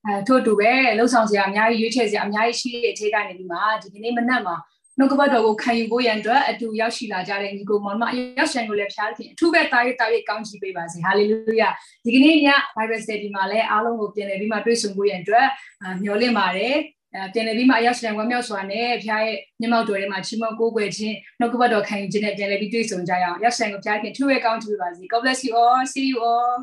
အဲထို့တူပဲလှုပ်ဆောင်စရာအများကြီးရွေးချယ်စရာအများကြီးရှိတဲ့အချိန်ကနေပြီးမှဒီကနေ့မနက်မှာ နှုတ်ကပတ်တော်ကိုခံယူဖို့ရန်အတွက်အတူရောက်ရှိလာကြတဲ့ညီကိုမောင်မအရောက်ရှင်ကိုလည်းဖျားသခင်အထူးပဲတာရေးတာရေးကောင်းချီးပေးပါစေဟာလေလုယာဒီကနေ့ည Bible study မှာလည်းအားလုံးကိုပြန်လည်ပြီးမှတွေ့ဆုံဖို့ရန်အတွက်မျှော်လင့်ပါတယ်အဲပြန်လည်ပြီးမှအရောက်ရှင်ဝမ်းမြောက်စွာနဲ့ဖျားရဲ့မျက်မှောက်တော်ထဲမှာချီးမွမ်းကိုးကွယ်ခြင်းနှုတ်ကပတ်တော်ခံယူခြင်းနဲ့ပြန်လည်ပြီးတွေ့ဆုံကြရအောင်ရောက်ရှင်ကိုဖျားခင်ထူးရဲ့ကောင်းချီးပေးပါစေ God bless you all see you all